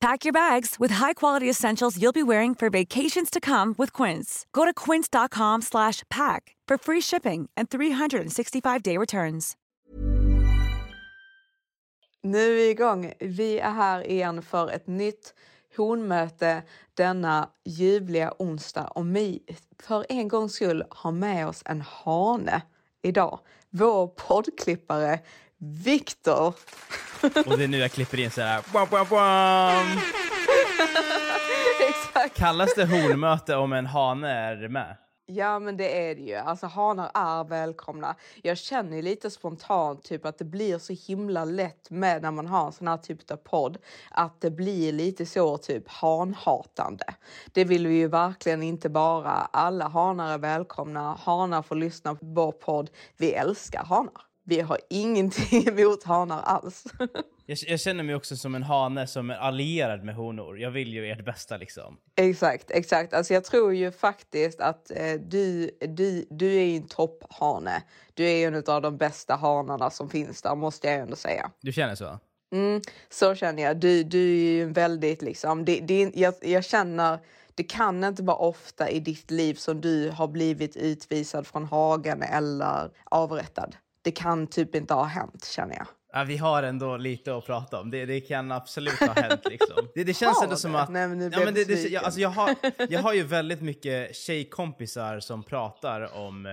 Pack your bags with high-quality essentials you'll be wearing for vacations to come with Quince. Go to quince.com slash pack for free shipping and 365-day returns. Nu är vi igång. Vi är här igen för ett nytt honmöte denna ljuvliga onsdag och vi för en gångs skull har med oss en hane idag. Vår poddklippare Viktor. Och det är nu jag klipper in så här. Bam, bam, bam. Exakt. Kallas det hornmöte om en hane är med? Ja, men det är det ju. Alltså hanar är välkomna. Jag känner ju lite spontant typ att det blir så himla lätt med när man har en sån här typ av podd att det blir lite så typ hanhatande. Det vill vi ju verkligen inte bara. Alla hanar är välkomna. Hanar får lyssna på vår podd. Vi älskar hanar. Vi har ingenting emot hanar alls. Jag, jag känner mig också som en hane som är allierad med honor. Jag vill ju ert bästa liksom. Exakt, exakt. Alltså jag tror ju faktiskt att eh, du, du, du är en topphane. Du är en av de bästa hanarna som finns där, måste jag ändå säga. Du känner så? Mm, så känner jag. Du, du är ju väldigt liksom, det, det, jag, jag känner det kan inte vara ofta i ditt liv som du har blivit utvisad från hagen eller avrättad. Det kan typ inte ha hänt känner jag. Ja, vi har ändå lite att prata om. Det, det kan absolut ha hänt. Liksom. Det, det känns ändå som att... Nej, men ja, men jag det, det, jag, alltså, jag, har, jag har ju väldigt mycket tjejkompisar som pratar om eh,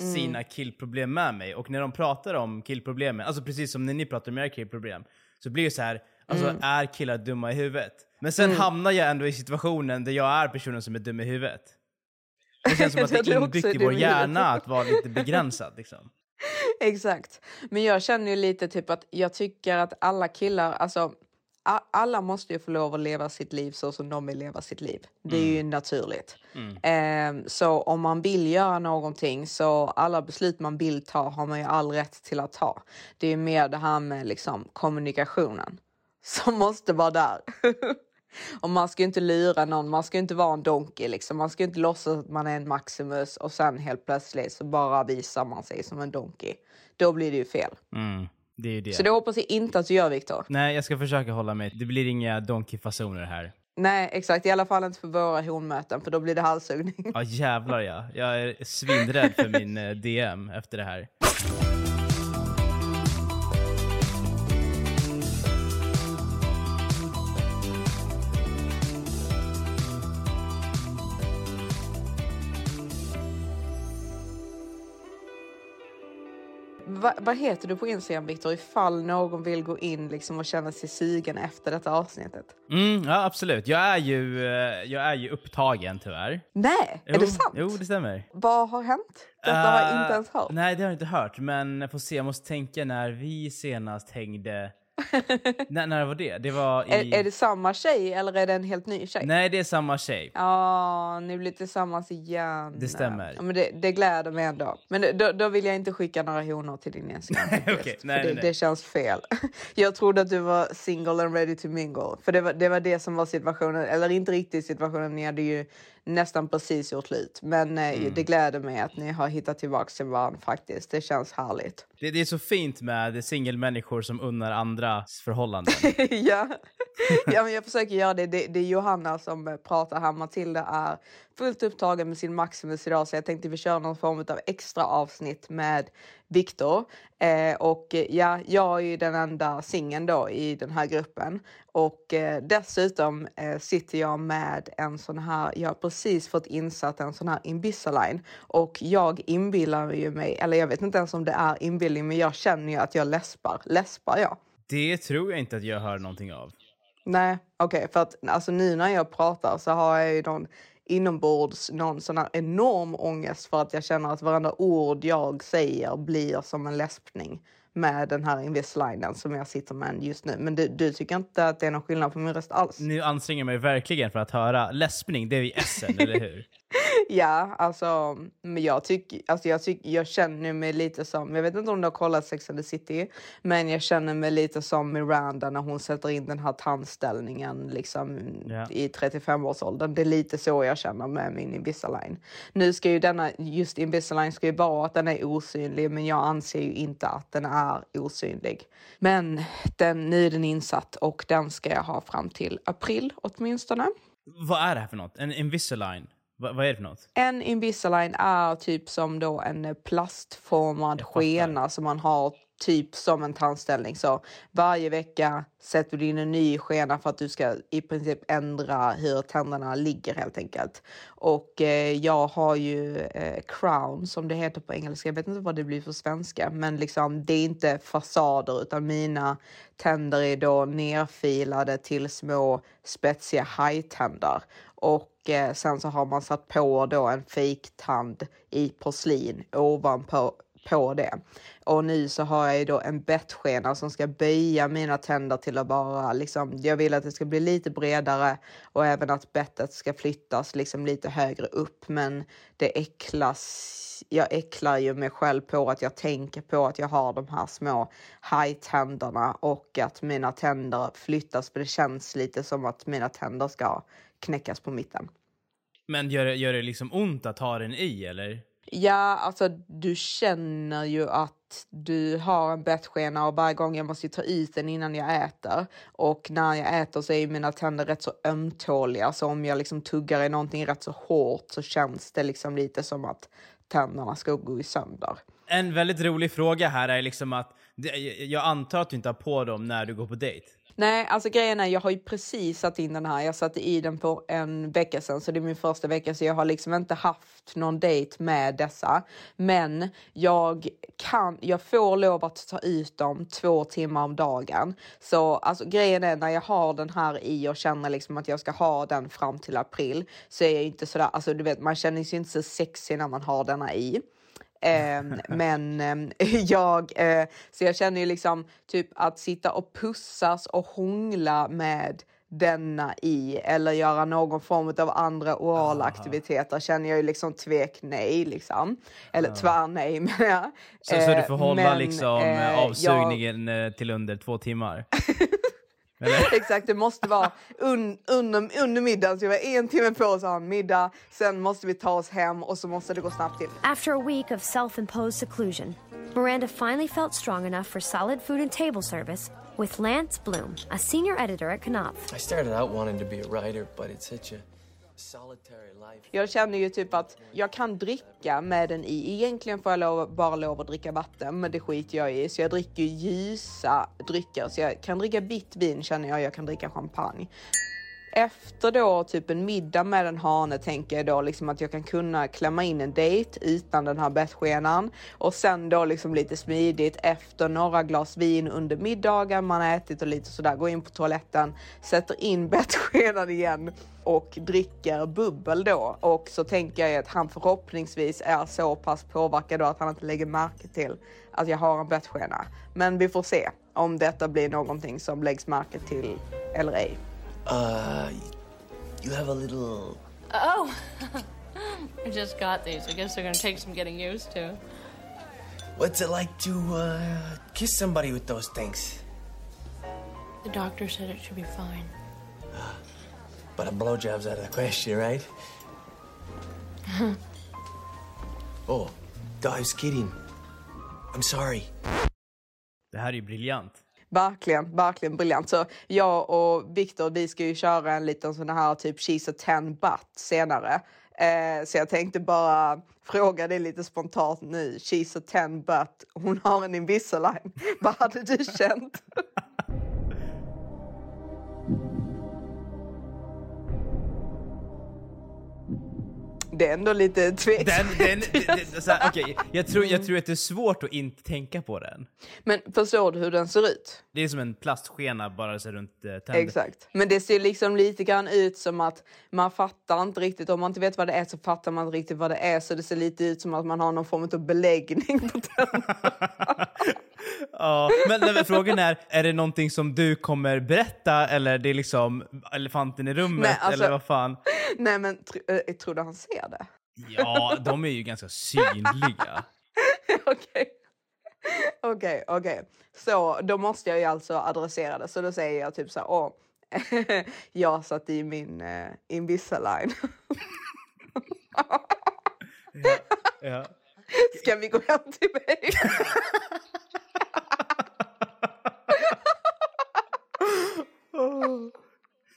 Mm. sina killproblem med mig. Och när de pratar om killproblemen, alltså precis som när ni pratar om era killproblem, så blir det så här, alltså Mm. är killar dumma i huvudet? Men sen hamnar jag ändå i situationen där jag är personen som är dum i huvudet. Det känns som att det är inbyggt i vår hjärna att vara lite begränsad. Liksom. Exakt. Men jag känner ju lite typ att jag tycker att alla killar, alltså alla måste ju få lov att leva sitt liv så som de vill leva sitt liv. Det är ju naturligt. Ehm, så om man vill göra någonting så alla beslut man vill ta har man ju all rätt till att ta. Det är ju mer det här med liksom kommunikationen som måste vara där. Och man ska ju inte lura någon, man ska ju inte vara en donkey liksom. Man ska ju inte låtsas att man är en Maximus och sen helt plötsligt så bara visar man sig som en donkey. Då blir det ju fel. Mm, det är det. Så det hoppas jag inte att du gör Viktor. Nej, jag ska försöka hålla mig. Det blir inga donkey-fasoner här. Nej exakt, i alla fall inte för våra honmöten för då blir det halshuggning. Ja jävlar ja. Jag är svindrädd för min eh, DM efter det här. Va, vad heter du på Instagram Viktor ifall någon vill gå in liksom och känna sig sugen efter detta avsnittet? Mm, ja absolut. Jag är ju, eh, jag är ju upptagen tyvärr. Nej, är Jo, det sant? Jo, det stämmer. Vad har hänt? Detta har jag Eh, inte ens hört. Nej, det har jag inte hört. Men jag får se, jag måste tänka när vi senast hängde. när, när var det? Det var i... Är, är det samma tjej eller är det en helt ny tjej? Nej, det är samma tjej. Ja, ni blir tillsammans igen. Det stämmer. Ja, men det, det gläder mig ändå. Men det, då, då vill jag inte skicka några honor till din för nej, det, nej. det känns fel. Jag trodde att du var single and ready to mingle. För det var, det var det som var situationen. Eller inte riktigt situationen. Ni hade ju nästan precis gjort slut. Men eh, Mm. det gläder mig att ni har hittat tillbaka till varandra faktiskt. Det känns härligt. Det, det är så fint med singelmänniskor som unnar andras förhållanden. ja. ja, men jag försöker göra det. det. Det är Johanna som pratar här. Matilda är fullt upptagen med sin Maximus idag så jag tänkte vi kör någon form av extra avsnitt med Viktor. Eh, och ja, jag är ju den enda singeln då i den här gruppen. Och eh, dessutom eh, sitter jag med en sån här, jag har precis fått insatt en sån här Invisalign. Och jag inbillar ju mig, eller jag vet inte ens om det är inbildning, men jag känner ju att jag läspar. Läspar jag? Det tror jag inte att jag hör någonting av. Nej, okej, okay, för att alltså nu när jag pratar så har jag ju någon inombords någon sån här enorm ångest för att jag känner att varenda ord jag säger blir som en läspning med den här Invisalignen som jag sitter med just nu. Men du, du, tycker inte att det är någon skillnad på min röst alls? Nu anstränger jag mig verkligen för att höra läspning, det är ju essen, eller hur? ja, alltså, men jag, tycker, alltså jag, tycker, jag känner mig lite som, jag vet inte om du har kollat Sex and the City, men jag känner mig lite som Miranda när hon sätter in den här tandställningen liksom, yeah. i 35-årsåldern. Det är lite så jag känner med min Invisalign. Nu ska ju denna, just Invisalign ska ju vara att den är osynlig, men jag anser ju inte att den är osynlig. Men den, nu är den insatt och den ska jag ha fram till april åtminstone. Vad är det här för något? En Invisalign? Va, vad är det för något? En Invisalign är typ som då en plastformad skena som man har typ som en tandställning. Så varje vecka sätter du in en ny skena för att du ska i princip ändra hur tänderna ligger helt enkelt. Och eh, jag har ju eh, crown som det heter på engelska. Jag vet inte vad det blir för svenska, men liksom det är inte fasader utan mina tänder är då nerfilade till små spetsiga hajtänder. Och eh, sen så har man satt på då en fejktand i porslin ovanpå på det. Och nu så har jag ju då en bettskena som ska böja mina tänder till att vara liksom, jag vill att det ska bli lite bredare och även att bettet ska flyttas liksom lite högre upp. Men det äcklas, jag äcklar ju mig själv på att jag tänker på att jag har de här små hajtänderna och att mina tänder flyttas för det känns lite som att mina tänder ska knäckas på mitten. Men gör det, gör det liksom ont att ha den i eller? Ja, alltså du känner ju att du har en bettskena och varje gång jag måste ta ut den innan jag äter. Och när jag äter så är mina tänder rätt så ömtåliga så om jag liksom tuggar i någonting rätt så hårt så känns det liksom lite som att tänderna ska gå i sönder. En väldigt rolig fråga här är liksom att jag antar att du inte har på dem när du går på dejt? Nej, alltså grejen är jag har ju precis satt in den här. Jag satte i den på en vecka sedan, så det är min första vecka, så jag har liksom inte haft någon dejt med dessa. Men jag kan, jag får lov att ta ut dem två timmar om dagen. Så alltså grejen är när jag har den här i och känner liksom att jag ska ha den fram till april så är jag inte sådär, alltså du vet, man känner sig inte så sexig när man har denna i. Eh, men eh, jag, eh, så jag känner ju liksom typ att sitta och pussas och hångla med denna i eller göra någon form av andra orala aktiviteter känner jag ju liksom tvek nej liksom. Eller tvär nej menar jag. Så, så du får hålla men, liksom eh, avsugningen jag... till under två timmar? Exakt, det måste vara un, under, under middagen. Så jag var en timme på oss att ha en middag. Sen måste vi ta oss hem och så måste det gå snabbt till. After a week of self-imposed seclusion, Miranda finally felt strong enough for solid food and table service with Lance Bloom, a senior editor at Knopf. I started out wanting to be a writer, but it's such a jag känner ju typ att jag kan dricka med den i. Egentligen får jag lov, bara lov att dricka vatten, men det skiter jag i. Så jag dricker ljusa drycker. Så jag kan dricka vitt vin känner jag, jag kan dricka champagne efter då typ en middag med en hane tänker jag då liksom att jag kan kunna klämma in en dejt utan den här bettskenan och sen då liksom lite smidigt efter några glas vin under middagen, man har ätit och lite sådär, går in på toaletten, sätter in bettskenan igen och dricker bubbel då och så tänker jag att han förhoppningsvis är så pass påverkad då att han inte lägger märke till att jag har en bettskena. Men vi får se om detta blir någonting som läggs märke till eller ej. Uh, you have a little. Oh, I just got these. I guess they're gonna take some getting used to. What's it like to uh, kiss somebody with those things? The doctor said it should be fine. Uh, but a blowjob's out of the question, right? oh, I was kidding. I'm sorry. Det här är ju briljant. Verkligen, verkligen briljant. Så jag och Viktor, vi ska ju köra en liten sån här typ She's a ten butt senare. Eh, så jag tänkte bara fråga dig lite spontant nu. She's a ten butt, hon har en Invisalign. Vad hade du känt? Det är ändå lite tveksamt. Den, den, den, så här, okej, jag, tror, jag tror att det är svårt att inte tänka på den. Men förstår du hur den ser ut? Det är som en plastskena bara så runt eh, tänder. Exakt. Men det ser liksom lite grann ut som att man fattar inte riktigt, om man inte vet vad det är så fattar man inte riktigt vad det är. Så det ser lite ut som att man har någon form av beläggning på tänderna. Ja, men, men frågan är, är det någonting som du kommer berätta eller är det liksom elefanten i rummet Nej, alltså- eller vad fan? Nej men tr- äh, tror du han ser det? Ja, de är ju ganska synliga. Okej. Okej, okej. Så då måste jag ju alltså adressera det. Så då säger jag typ så här, åh, jag satt i min uh, Invisalign. Ja. Ska vi gå hem till mig?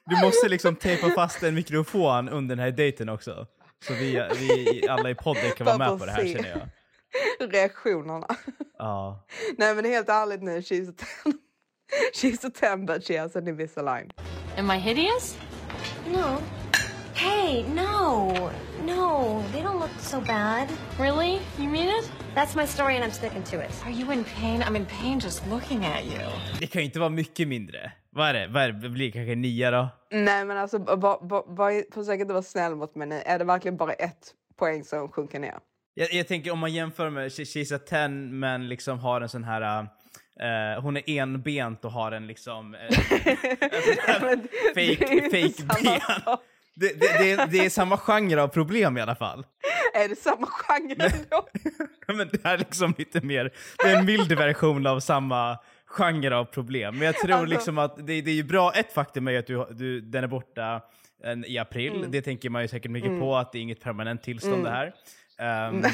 Du måste liksom tejpa fast en mikrofon under den här dejten också. Så vi, vi alla i podden kan vara med på det här känner jag. Reaktionerna. Ja. Nej men helt ärligt nu, she's a ten. She's a ten but she has an Invisalign. Am I hideous? No. Hey, no. No, they don't look so bad. Really? You mean it? That's my story and I'm sticking to it. Are you in pain? I'm in pain just looking at you. Det kan ju inte vara mycket mindre. Vad är det? Vad är det? det blir kanske nia då? Nej men alltså, ba, ba, ba, försök inte vara snäll mot mig nu. Är det verkligen bara ett poäng som sjunker ner? Jag, jag tänker om man jämför med She- She's a ten men liksom har en sån här... eh, hon är enbent och har en liksom... Uh, Men det är fake, fake ben. Det, det, det, är, det är samma genre av problem i alla fall. Är det samma genre ändå? Men det här är liksom lite mer, det är en mild version av samma genre av problem. Men jag tror Alltså- liksom att det, det är ju bra, ett faktum är ju att du, du, den är borta en, i april. Mm. Det tänker man ju säkert mycket på, att det är inget permanent tillstånd det här. Ehm,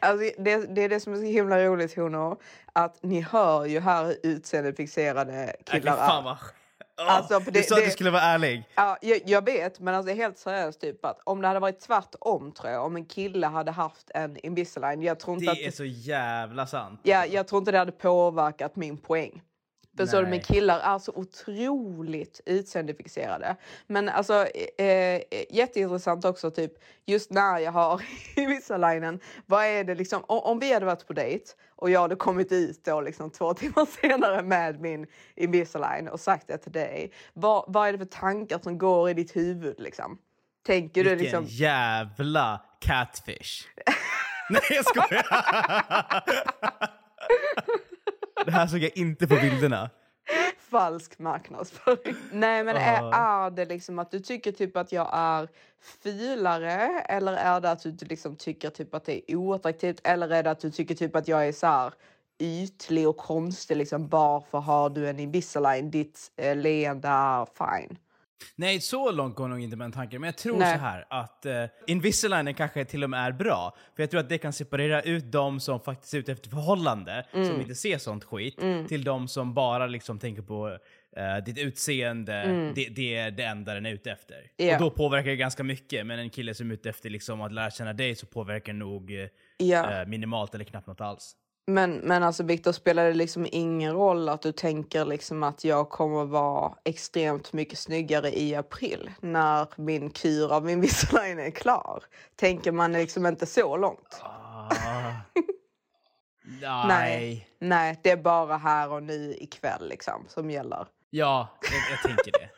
Alltså, det, det är det som är så himla roligt honor. Att ni hör ju här hur utseendefixerade killar är. Alltså, för du det- sa att det- du skulle vara ärlig. Ja, jag, jag vet, men alltså helt seriöst typ att om det hade varit tvärtom tror jag, om en kille hade haft en Invisalign, jag tror inte Det att är så jävla sant. Ja, jag tror inte det hade påverkat min poäng. Du? Nej. Men killar är så otroligt utseendefixerade. Men alltså eh, eh, jätteintressant också typ just när jag har Invisalignen. Vad är det liksom om, om vi hade varit på dejt och jag hade kommit ut då liksom två timmar senare med min Invisalign och sagt det till dig. Vad, vad är det för tankar som går i ditt huvud liksom? Tänker du Vilken liksom? jävla catfish. Nej jag skojar! Det här såg jag inte på bilderna. falsk marknadsföring. Nej men är, är det liksom att du tycker typ att jag är fulare eller är det att du liksom tycker typ att det är oattraktivt eller är det att du tycker typ att jag är så här ytlig och konstig liksom varför har du en Invisalign ditt eh, leende är fine. Nej, så långt går nog inte med tanken. Men jag tror Nej. så här att uh, Invisalignen kanske till och med är bra. För jag tror att det kan separera ut de som faktiskt är ute efter förhållande, Mm. som inte ser sånt skit, till de som bara liksom tänker på uh, ditt utseende, det, det är det enda den är ute efter. Mm. Ja. Och då påverkar det ganska mycket. Men en kille som är ute efter liksom att lära känna dig så påverkar nog eh, Ja. eh, minimalt eller knappt något alls. Men, men alltså Viktor, spelar det liksom ingen roll att du tänker liksom att jag kommer vara extremt mycket snyggare i april när min kur av Invisalign är klar? Tänker man liksom inte så långt? Ah. Nej. Nej. Nej, det är bara här och nu ikväll liksom som gäller. Ja, jag, jag tänker det.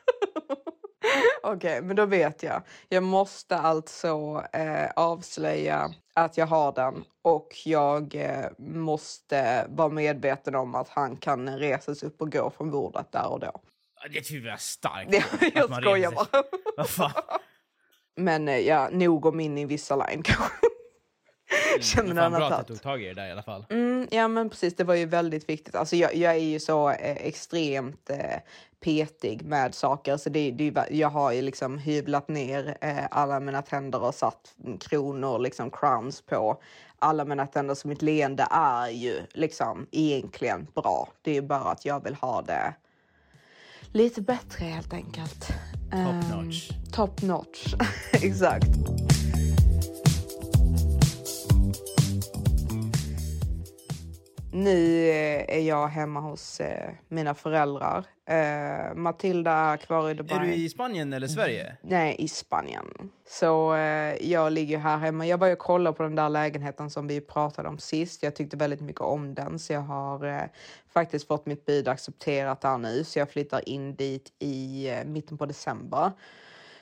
Okej, men då vet jag. Jag måste alltså eh, avslöja att jag har den och jag eh, måste vara medveten om att han kan resa sig upp och gå från bordet där och då. Det tycker jag är starkt. Jag skojar bara. Men eh, ja, nog om min Invisalign kanske. Känner den fan har bra att du tog tag i det där i alla fall. Mm, ja men precis, det var ju väldigt viktigt. Alltså jag, jag är ju så eh, extremt eh, petig med saker. Så det, det, ju- jag har ju liksom hyvlat ner eh, alla mina tänder och satt kronor, liksom crowns på alla mina tänder. Så mitt leende är ju liksom egentligen bra. Det är bara att jag vill ha det lite bättre helt enkelt. Top notch. Top notch, exakt. Nu eh, är jag hemma hos eh, mina föräldrar. Eh, Matilda är kvar i Dubai. Är du i Spanien eller Sverige? Nej, i Spanien. Så jag ligger här hemma. Jag var ju och kollade på den där lägenheten som vi pratade om sist. Jag tyckte väldigt mycket om den så jag har faktiskt fått mitt bud accepterat där nu. Så jag flyttar in dit i mitten på december.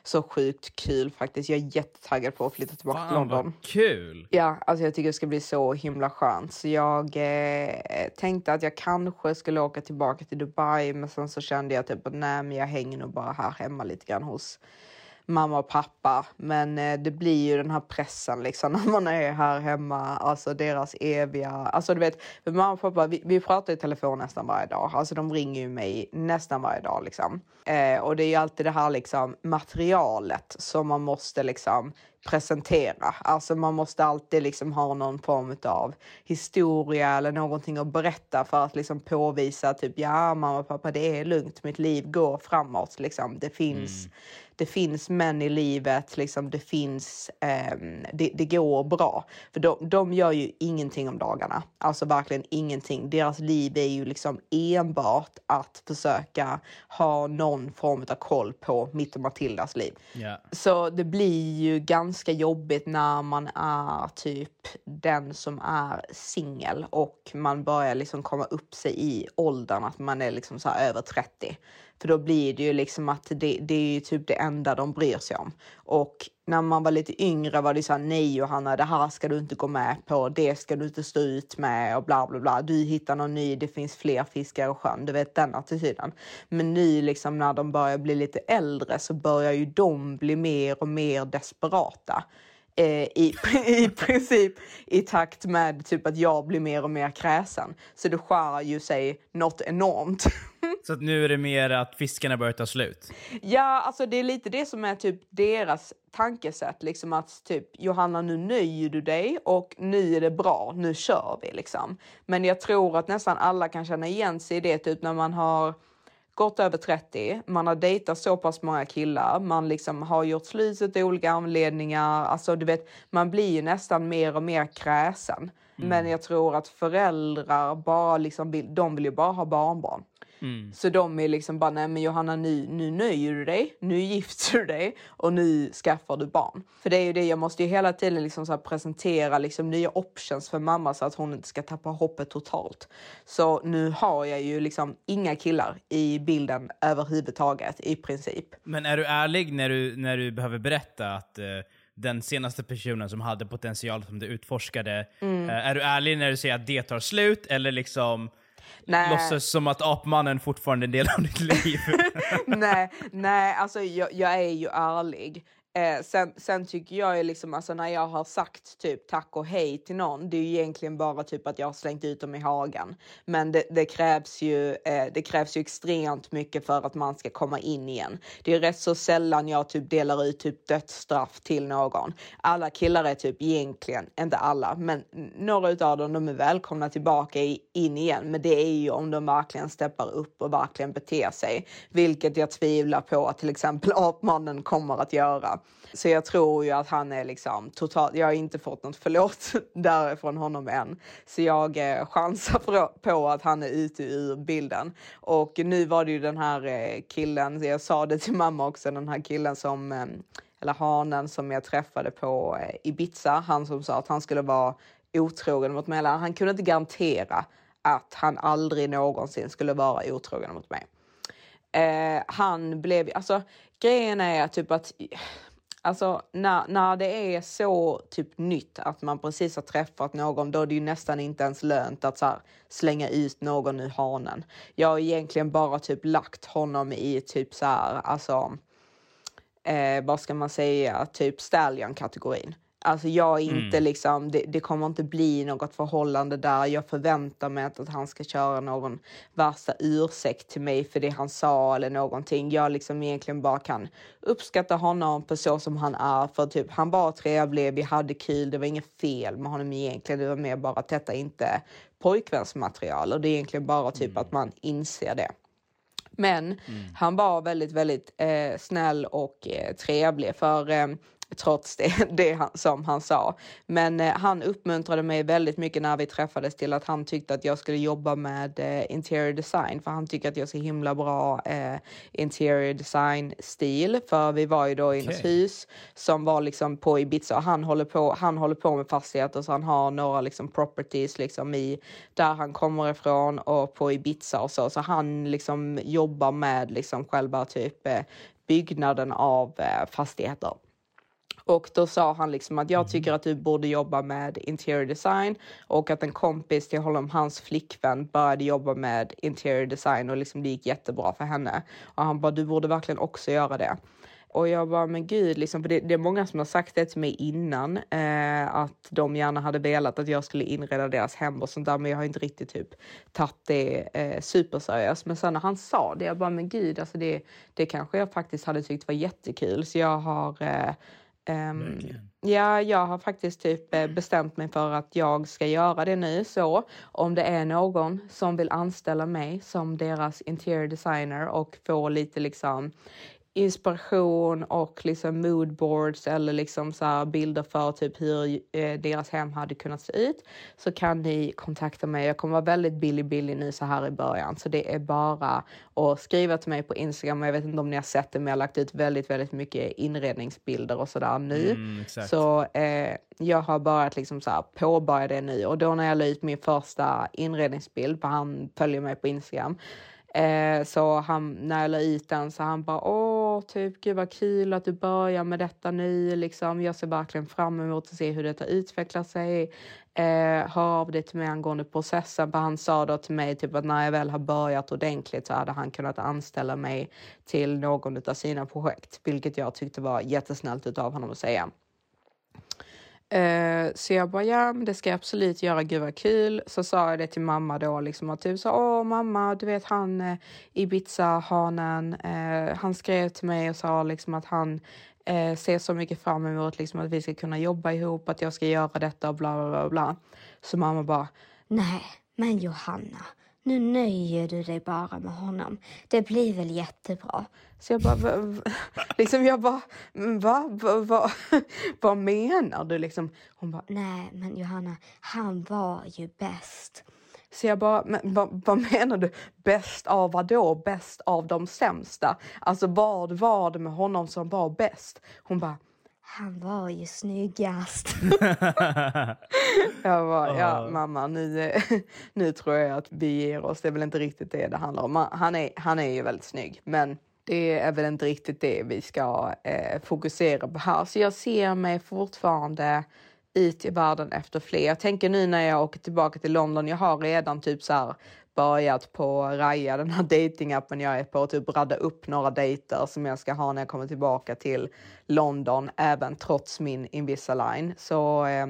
Så sjukt kul faktiskt. Jag är jättetaggad på att flytta tillbaka till Fan London. vad kul! Ja, alltså jag tycker det ska bli så himla skönt. Så jag eh, tänkte att jag kanske skulle åka tillbaka till Dubai, men sen så kände jag typ att nej, men jag hänger nog bara här hemma lite grann hos mamma och pappa. Men eh, det blir ju den här pressen liksom när man är här hemma, alltså deras eviga, alltså du vet, mamma och pappa, vi, vi pratar i telefon nästan varje dag, alltså de ringer ju mig nästan varje dag liksom. Eh, och det är ju alltid det här liksom materialet som man måste liksom presentera. Alltså man måste alltid liksom ha någon form av historia eller någonting att berätta för att liksom påvisa typ ja mamma och pappa det är lugnt, mitt liv går framåt liksom. Det finns, det finns män i livet, liksom det finns, ehm, det, det går bra. För de, de gör ju ingenting om dagarna, alltså verkligen ingenting. Deras liv är ju liksom enbart att försöka ha någon form av koll på mitt och Matildas liv. Ja. Så det blir ju ganska jobbigt när man är typ den som är singel och man börjar liksom komma upp sig i åldern att man är liksom så över 30. För då blir det ju liksom att det, det är ju typ det enda de bryr sig om. Och när man var lite yngre var det så här, nej Johanna, det här ska du inte gå med på, det ska du inte stå ut med och bla bla bla. Du hittar någon ny, det finns fler fiskar i sjön, du vet den attityden. Men nu liksom när de börjar bli lite äldre så börjar ju de bli mer och mer desperata. Eh, i, I princip i takt med typ att jag blir mer och mer kräsen. Så det skär ju sig något enormt. Så att nu är det mer att fiskarna börjar ta slut. Ja, alltså det är lite det som är typ deras tankesätt, liksom att typ Johanna nu nöjer du dig och nu är det bra, nu kör vi liksom. Men jag tror att nästan alla kan känna igen sig i det typ när man har gått över 30, man har dejtat så pass många killar, man liksom har gjort slut av olika anledningar, alltså du vet, man blir ju nästan mer och mer kräsen. Men jag tror att föräldrar bara liksom vill, de vill ju bara ha barnbarn. Så de är liksom bara, nej men Johanna nu, nu nöjer du dig, nu gifter du dig och nu skaffar du barn. För det är ju det, jag måste ju hela tiden liksom så presentera liksom nya options för mamma så att hon inte ska tappa hoppet totalt. Så nu har jag ju liksom inga killar i bilden överhuvudtaget i princip. Men är du ärlig när du, när du behöver berätta att eh, den senaste personen som hade potential som du utforskade, Mm. eh, är du ärlig när du säger att det tar slut eller liksom Nej. låtsas som att apmannen fortfarande är en del av ditt liv? nej, nej, alltså jag, jag är ju ärlig. Eh, sen, sen tycker jag ju liksom, alltså när jag har sagt typ tack och hej till någon, det är ju egentligen bara typ att jag har slängt ut dem i hagen. Men det, det krävs ju, eh, det krävs ju extremt mycket för att man ska komma in igen. Det är rätt så sällan jag typ delar ut typ dödsstraff till någon. Alla killar är typ egentligen, inte alla, men några utav dem, de är välkomna tillbaka i, in igen. Men det är ju om de verkligen steppar upp och verkligen beter sig, vilket jag tvivlar på att till exempel apmannen kommer att göra. Så jag tror ju att han är liksom totalt, jag har inte fått något förlåt därifrån honom än. Så jag eh, chansar på- på att han är ute ur bilden. Och nu var det ju den här eh, killen, jag sa det till mamma också, den här killen som, eh, eller hanen som jag träffade på eh, Ibiza, han som sa att han skulle vara otrogen mot mig. Han kunde inte garantera att han aldrig någonsin skulle vara otrogen mot mig. Eh, han blev, alltså grejen är typ att Alltså när, när det är så typ nytt att man precis har träffat någon, då är det ju nästan inte ens lönt att så här, slänga ut någon ur hanen. Jag har egentligen bara typ lagt honom i typ så här, alltså, eh, vad ska man säga, typ stallion-kategorin. Alltså jag inte liksom, det, det kommer inte bli något förhållande där jag förväntar mig att, att han ska köra någon värsta ursäkt till mig för det han sa eller någonting. Jag liksom egentligen bara kan uppskatta honom på så som han är. För typ, han var trevlig, vi hade kul, det var inget fel med honom egentligen. Det var mer bara att detta inte pojkvänsmaterial och det är egentligen bara typ att man inser det. Men han var väldigt, väldigt eh, snäll och eh, trevlig. För eh, trots det, det han, som han sa. Men eh, han uppmuntrade mig väldigt mycket när vi träffades till att han tyckte att jag skulle jobba med eh, interior design för han tycker att jag ser himla bra eh, interior design stil för vi var ju då i okay. ett hus som var liksom på Ibiza och han håller på, han håller på med fastigheter så han har några liksom properties liksom i där han kommer ifrån och på Ibiza och så så han liksom jobbar med liksom själva typ byggnaden av fastigheter. Och då sa han liksom att jag tycker att du borde jobba med interior design och att en kompis till honom, hans flickvän, började jobba med interior design och liksom det gick jättebra för henne. Och han bara, du borde verkligen också göra det. Och jag bara, men gud, liksom, för det, det är många som har sagt det till mig innan, eh, att de gärna hade velat att jag skulle inreda deras hem och sånt där, men jag har inte riktigt typ tagit det eh, superseriöst. Men sen när han sa det, jag bara, men gud, alltså det, det kanske jag faktiskt hade tyckt var jättekul, så jag har eh, Um, ja, jag har faktiskt typ eh, bestämt mig för att jag ska göra det nu. Så om det är någon som vill anställa mig som deras interior designer och få lite liksom inspiration och liksom moodboards eller liksom så bilder för typ hur eh, deras hem hade kunnat se ut så kan ni kontakta mig. Jag kommer vara väldigt billig billig nu så här i början så det är bara att skriva till mig på Instagram. Jag vet inte om ni har sett det men jag har lagt ut väldigt väldigt mycket inredningsbilder och sådär nu. Mm, så eh, jag har börjat liksom så här påbörja det nu och då när jag la ut min första inredningsbild, för han följer mig på Instagram Eh, så han, när jag la ut den så han bara åh, typ gud vad kul att du börjar med detta nu liksom. Jag ser verkligen fram emot att se hur detta utvecklar sig. Eh, hör av dig till mig angående processen. För han sa då till mig typ att när jag väl har börjat ordentligt så hade han kunnat anställa mig till någon av sina projekt, vilket jag tyckte var jättesnällt av honom att säga. Eh, så jag bara, ja men det ska jag absolut göra, gud vad kul. Så sa jag det till mamma då, liksom att typ så, åh mamma, du vet han eh, Ibiza-hanen, eh, han skrev till mig och sa liksom att han eh, ser så mycket fram emot liksom att vi ska kunna jobba ihop, att jag ska göra detta och bla bla bla. bla. Så mamma bara, nej men Johanna, nu nöjer du dig bara med honom. Det blir väl jättebra. Så jag bara, liksom jag bara, va, va, va, vad menar du liksom? Hon bara, nej men Johanna, han var ju bäst. Så jag bara, men vad, vad menar du? Bäst av vad då? Bäst av de sämsta? Alltså vad var det med honom som var bäst? Hon bara, han var ju snyggast. jag bara, ja mamma, nu, nu tror jag att vi ger oss. Det är väl inte riktigt det det handlar om. Han är, han är ju väldigt snygg, men det är väl inte riktigt det vi ska eh, fokusera på här. Så jag ser mig fortfarande ut i världen efter fler. Jag tänker nu när jag åker tillbaka till London, jag har redan typ så här börjat på Raya, den här datingappen jag är på, typ radda upp några dejter som jag ska ha när jag kommer tillbaka till London, även trots min Invisalign. Så eh,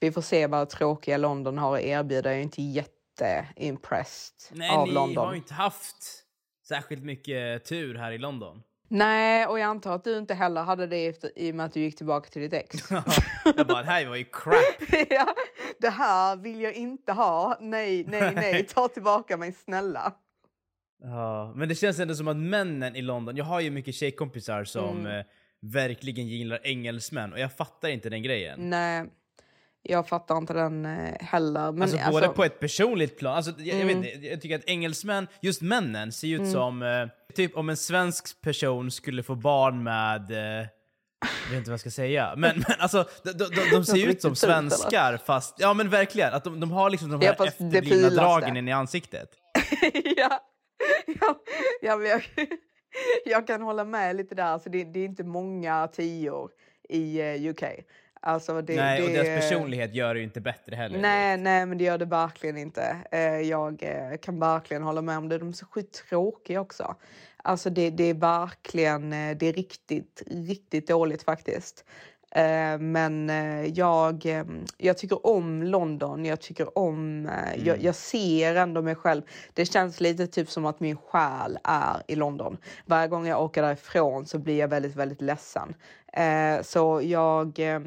vi får se vad tråkiga London har att erbjuda. Jag är inte jätteimpressed Nej, av ni London. har ju inte haft särskilt mycket tur här i London. Nej, och jag antar att du inte heller hade det efter, i och med att du gick tillbaka till ditt ex. jag bara, det här var ju crap. ja, det här vill jag inte ha. Nej, nej, nej, ta tillbaka mig snälla. Ja, men det känns ändå som att männen i London, jag har ju mycket tjejkompisar som mm. eh, verkligen gillar engelsmän och jag fattar inte den grejen. Nej, jag fattar inte den eh, heller. Men, alltså, både på ett personligt plan, alltså, jag, mm. jag, vet, jag tycker att engelsmän, just männen, ser ut mm. som eh, typ om en svensk person skulle få barn med eh, jag vet inte vad jag ska säga. Men, men alltså, de, de, de ser ut som svenskar fast... Ja men verkligen, att de, de har liksom de här ja, efterblivna dragen in i ansiktet. ja, ja, ja jag, jag kan hålla med lite där. Alltså, det, det är inte många tior i uh, UK. Alltså det, nej, det, och deras personlighet gör det ju inte bättre heller. Nej, nej, men det gör det verkligen inte. Eh, jag eh, kan verkligen hålla med om det. De är så sjukt tråkiga också. Alltså det, det är verkligen, eh, det är riktigt, riktigt dåligt faktiskt. Men jag, jag tycker om London. Jag tycker om... Eh, jag, jag ser ändå mig själv. Det känns lite typ som att min själ är i London. Varje gång jag åker därifrån så blir jag väldigt, väldigt ledsen. Eh, så jag... eh,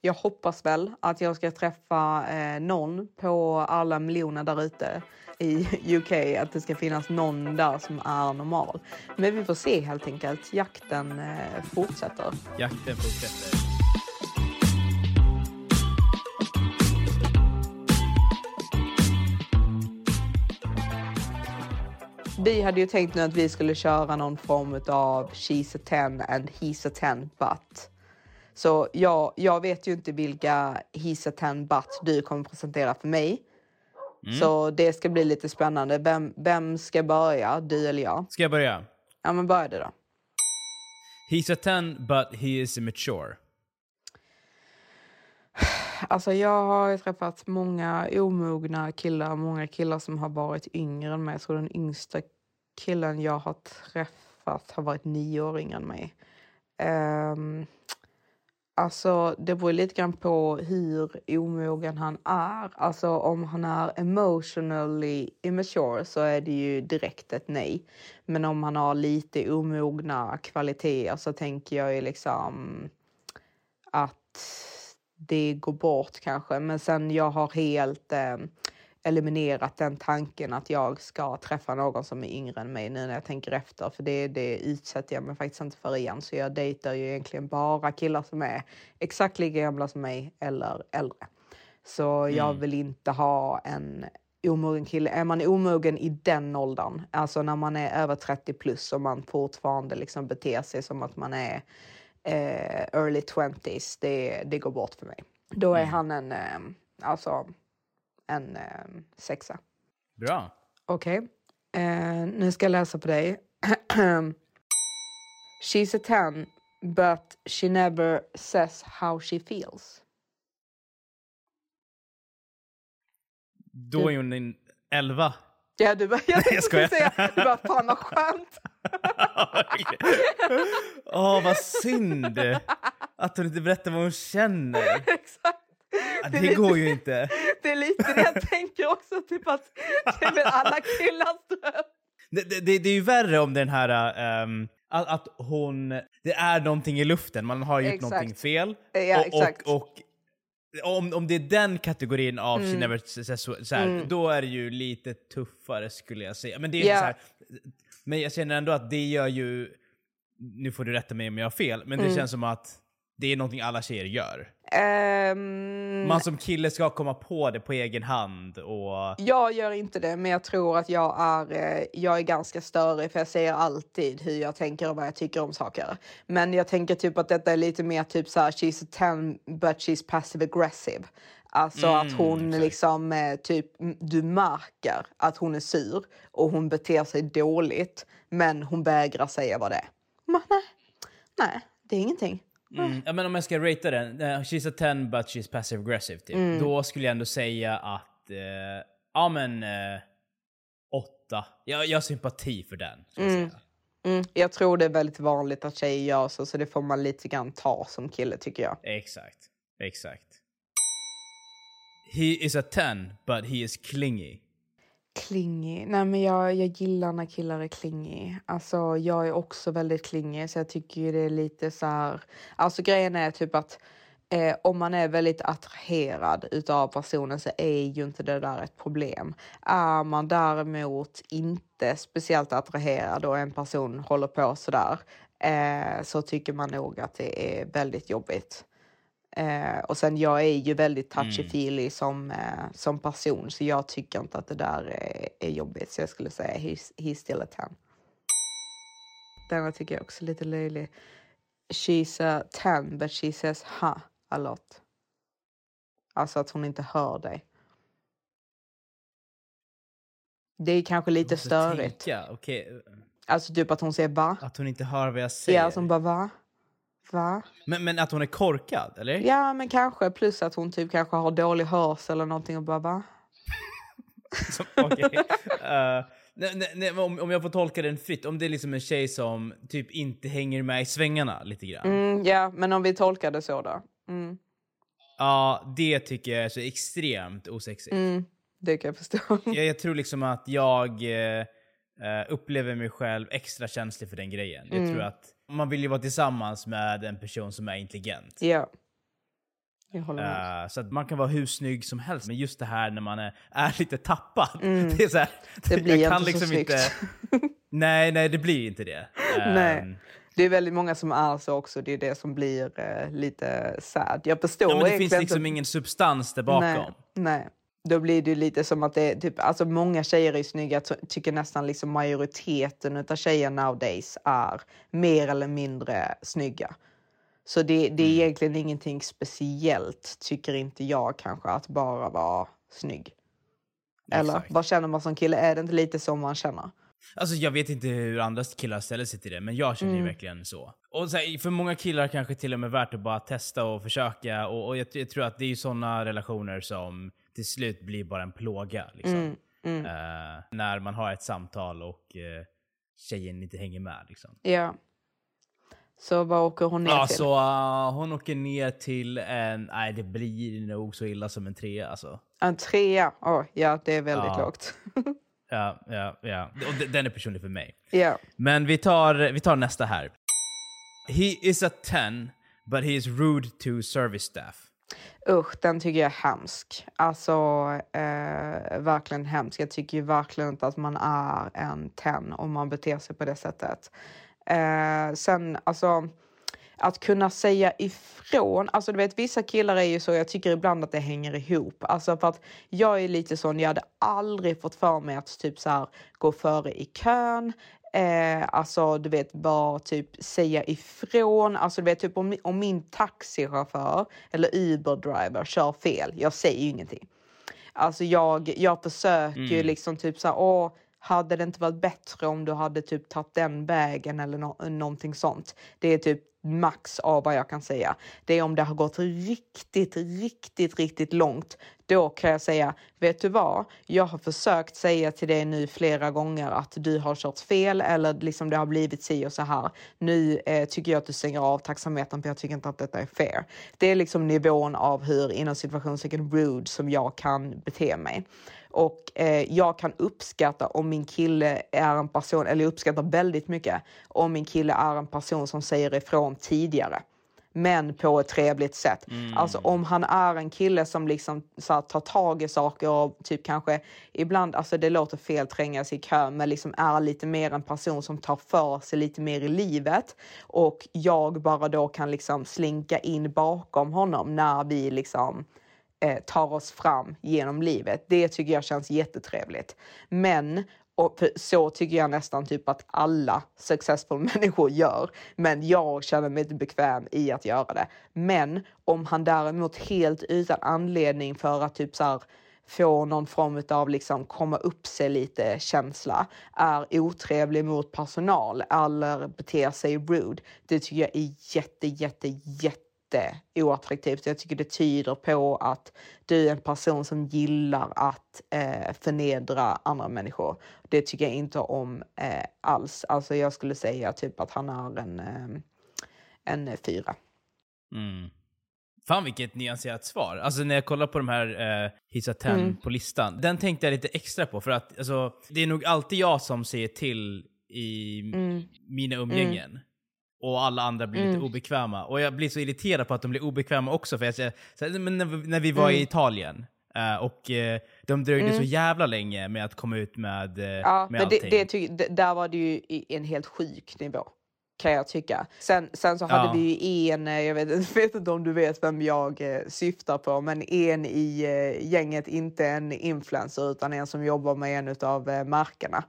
jag hoppas väl att jag ska träffa eh, någon på alla miljoner där ute i UK, att det ska finnas någon där som är normal. Men vi får se helt enkelt. Jakten eh, fortsätter. Jakten fortsätter. Vi hade ju tänkt nu att vi skulle köra någon form av She's a 10 and He's a 10 but. Så jag, jag vet ju inte vilka He's a 10 but du kommer presentera för mig. Så det ska bli lite spännande. Vem, vem ska börja? Du eller jag? Ska jag börja? Ja, men börja du då. He's a 10 but he is immature. Alltså jag har ju träffat många omogna killar, många killar som har varit yngre än mig. Jag tror den yngsta killen jag har träffat har varit nio år yngre än mig. Um, ehm, alltså det beror lite grann på hur omogen han är. Alltså om han är emotionally immature så är det ju direkt ett nej. Men om han har lite omogna kvaliteter så tänker jag ju liksom att det går bort kanske. Men sen jag har helt eh, eliminerat den tanken att jag ska träffa någon som är yngre än mig nu när jag tänker efter. För det, det utsätter jag mig faktiskt inte för igen. Så jag dejtar ju egentligen bara killar som är exakt lika gamla som mig eller äldre. Så jag vill inte ha en omogen kille. Är man omogen i den åldern, alltså när man är över 30 plus och man fortfarande liksom beter sig som att man är eh, early 20s, det, det går bort för mig. Då är han en, eh, alltså en eh, sexa. Bra. Okej, eh, nu ska jag läsa på dig. She's a 10 but she never says how she feels. Då är hon en 11. Ja, du bara, jag tänkte skojar. säga, du bara, fan vad skönt. Åh, vad synd! Att hon inte berättar vad hon känner. Exakt. Det Det lite- går ju inte. Det är lite det jag tänker också, typ att det är väl alla killars dröm. Det, det, det är ju värre om den här... ehm, att, att hon... Det är någonting i luften, man har gjort Exakt. någonting fel. Ja, och, och, och om, om det är den kategorin av Mm. Never so, så här, då är det ju lite tuffare skulle jag säga. Men det är Ja. så här, Men jag känner ändå att det gör ju... Nu får du rätta mig om jag har fel, men Mm. det känns som att det är någonting alla tjejer gör. Ehm, Man som kille ska komma på det på egen hand och... Jag gör inte det, men jag tror att jag är, eh, jag är ganska störig för jag säger alltid hur jag tänker och vad jag tycker om saker. Men jag tänker typ att detta är lite mer typ så här, she's a 10 but she's passive aggressive. Alltså att hon liksom eh, typ, du märker att hon är sur och hon beter sig dåligt, men hon vägrar säga vad det är. Men, nej, nej, det är ingenting. Mm. Ja, men om jag ska ratea den, eh, she's a 10 but she's passive aggressive typ. Då skulle jag ändå säga att, eh, ja men, eh, åtta. Jag, jag har sympati för den. ska jag säga. Mm, jag tror det är väldigt vanligt att tjejer gör så, så det får man lite grann ta som kille tycker jag. Exakt, exakt. He is a 10 but he is clingy. Klingig. Nej, men jag, jag gillar när killar är klingig. Alltså, jag är också väldigt klingig, så jag tycker ju det är lite så här... Alltså, grejen är typ att eh, om man är väldigt attraherad utav personen så är ju inte det där ett problem. Är man däremot inte speciellt attraherad och en person håller på så där eh, så tycker man nog att det är väldigt jobbigt. Eh, och sen jag är ju väldigt touchy-feely som, eh, som person så jag tycker inte att det där är, är jobbigt. Så jag skulle säga he's, he's still a 10. Denna tycker jag också är lite löjlig. She's a 10 but she says ha a lot. Alltså att hon inte hör dig. Det är kanske lite störigt. tänka, okej. Alltså typ att hon säger va? Att hon inte hör vad jag säger. Ja, som bara va? Va? men, men att hon är korkad, eller? Ja, men kanske. Plus att hon typ kanske har dålig hörsel eller någonting och bara va? Okej. Eh, Nej, nej, nej, om, om jag får tolka den fritt, om det är liksom en tjej som typ inte hänger med i svängarna lite grann. Mm, ja, men om vi tolkar det så då. Mm. Ja, det tycker jag är så extremt osexigt. Mm, det kan jag förstå. Jag, jag tror liksom att jag eh, eh, upplever mig själv extra känslig för den grejen. Jag Mm. tror att man vill ju vara tillsammans med en person som är intelligent. Ja. Jag håller med. Eh, så att man kan vara hur snygg som helst, men just det här när man är, är lite tappad. Det är så här, Mm. Det blir jag kan inte så liksom inte... snyggt. Nej, nej, det blir inte det. Nej. Ehm, Det är väldigt många som är så också. Det är det som blir eh, lite sad. Jag förstår Ja, men det finns liksom inte- ingen substans där bakom. Nej, nej. Då blir det ju lite som att det är typ, alltså många tjejer är snygga, ty- tycker nästan liksom majoriteten av tjejer nowadays är mer eller mindre snygga. Så det, det är Mm. egentligen ingenting speciellt, tycker inte jag kanske, att bara vara snygg. Eller Exakt. vad känner man som kille? Är det inte lite så man känner? Alltså jag vet inte hur andra killar ställer sig till det, men jag känner ju Mm. verkligen så. Och så här, för många killar kanske till och med värt att bara testa och försöka. Och, och jag, jag tror att det är ju såna relationer som till slut blir bara en plåga. Liksom. Mm, Eh, när man har ett samtal och uh, tjejen inte hänger med. Liksom. Ja. Så vad åker hon ner Ja, till? så uh, hon åker ner till en... Nej, det blir nog så illa som en trea alltså. En trea? Åh, ja, det är väldigt Ja. lågt. Ja, ja, ja. Och de- den är personlig för mig. ja. Men vi tar, vi tar nästa här. He is a 10, but he is rude to service staff. Usch, den tycker jag är hemsk. Alltså, eh, verkligen hemsk. Jag tycker ju verkligen inte att man är en ten om man beter sig på det sättet. Eh, sen, alltså, att kunna säga ifrån. Alltså, du vet, vissa killar är ju så, jag tycker ibland att det hänger ihop. Alltså, för att jag är lite sån, jag hade aldrig fått för mig att typ så här, gå före i kön. Eh, alltså du vet bara typ säga ifrån. Alltså du vet typ om, om min taxichaufför eller Uber-driver kör fel. Jag säger ju ingenting. Alltså jag, jag försöker ju liksom typ så här, åh, hade det inte varit bättre om du hade typ tagit den vägen eller no någonting sånt. Det är typ max av vad jag kan säga. Det är om det har gått riktigt, riktigt, riktigt långt. Då kan jag säga, vet du vad? Jag har försökt säga till dig nu flera gånger att du har kört fel eller liksom det har blivit si och så här. Nu eh, tycker jag att du stänger av taxametern för jag tycker inte att detta är fair. Det är liksom nivån av hur inom situationstecken rude som jag kan bete mig. Och eh, jag kan uppskatta om min kille är en person, eller jag uppskattar väldigt mycket om min kille är en person som säger ifrån tidigare. Men på ett trevligt sätt. Alltså om han är en kille som liksom så här, tar tag i saker och typ kanske ibland, alltså det låter fel tränga sig i kö, men liksom är lite mer en person som tar för sig lite mer i livet. Och jag bara då kan liksom slinka in bakom honom när vi liksom eh, tar oss fram genom livet. Det tycker jag känns jättetrevligt. Men och så tycker jag nästan typ att alla successful människor gör. Men jag känner mig inte bekväm i att göra det. Men om han däremot helt utan anledning för att typ så här få någon form av liksom komma upp sig lite känsla, är otrevlig mot personal eller beter sig rude. Det tycker jag är jätte, jätte, jätte oattraktivt. Jag tycker det tyder på att du är en person som gillar att eh, förnedra andra människor. Det tycker jag inte om eh, alls. Alltså jag skulle säga typ att han är en, eh, en fyra. Mm. Fan vilket nyanserat svar. Alltså när jag kollar på de här uh, Hisa 10 Mm. på listan, den tänkte jag lite extra på för att alltså, det är nog alltid jag som säger till i Mm. mina umgängen. Och alla andra blir lite obekväma. Och jag blir så irriterad på att de blir obekväma också. För jag säger, här, men när, vi- när vi var Mm. i Italien eh, och eh, de dröjde så jävla länge med att komma ut med, eh, Ja, med men det, allting. det, ty- det, där var det ju i en helt sjuk nivå. Kan jag tycka. Sen, sen så hade Ja. vi ju en, jag vet, jag vet inte om du vet vem jag syftar på, men en i gänget, inte en influencer utan en som jobbar med en av eh, märkena.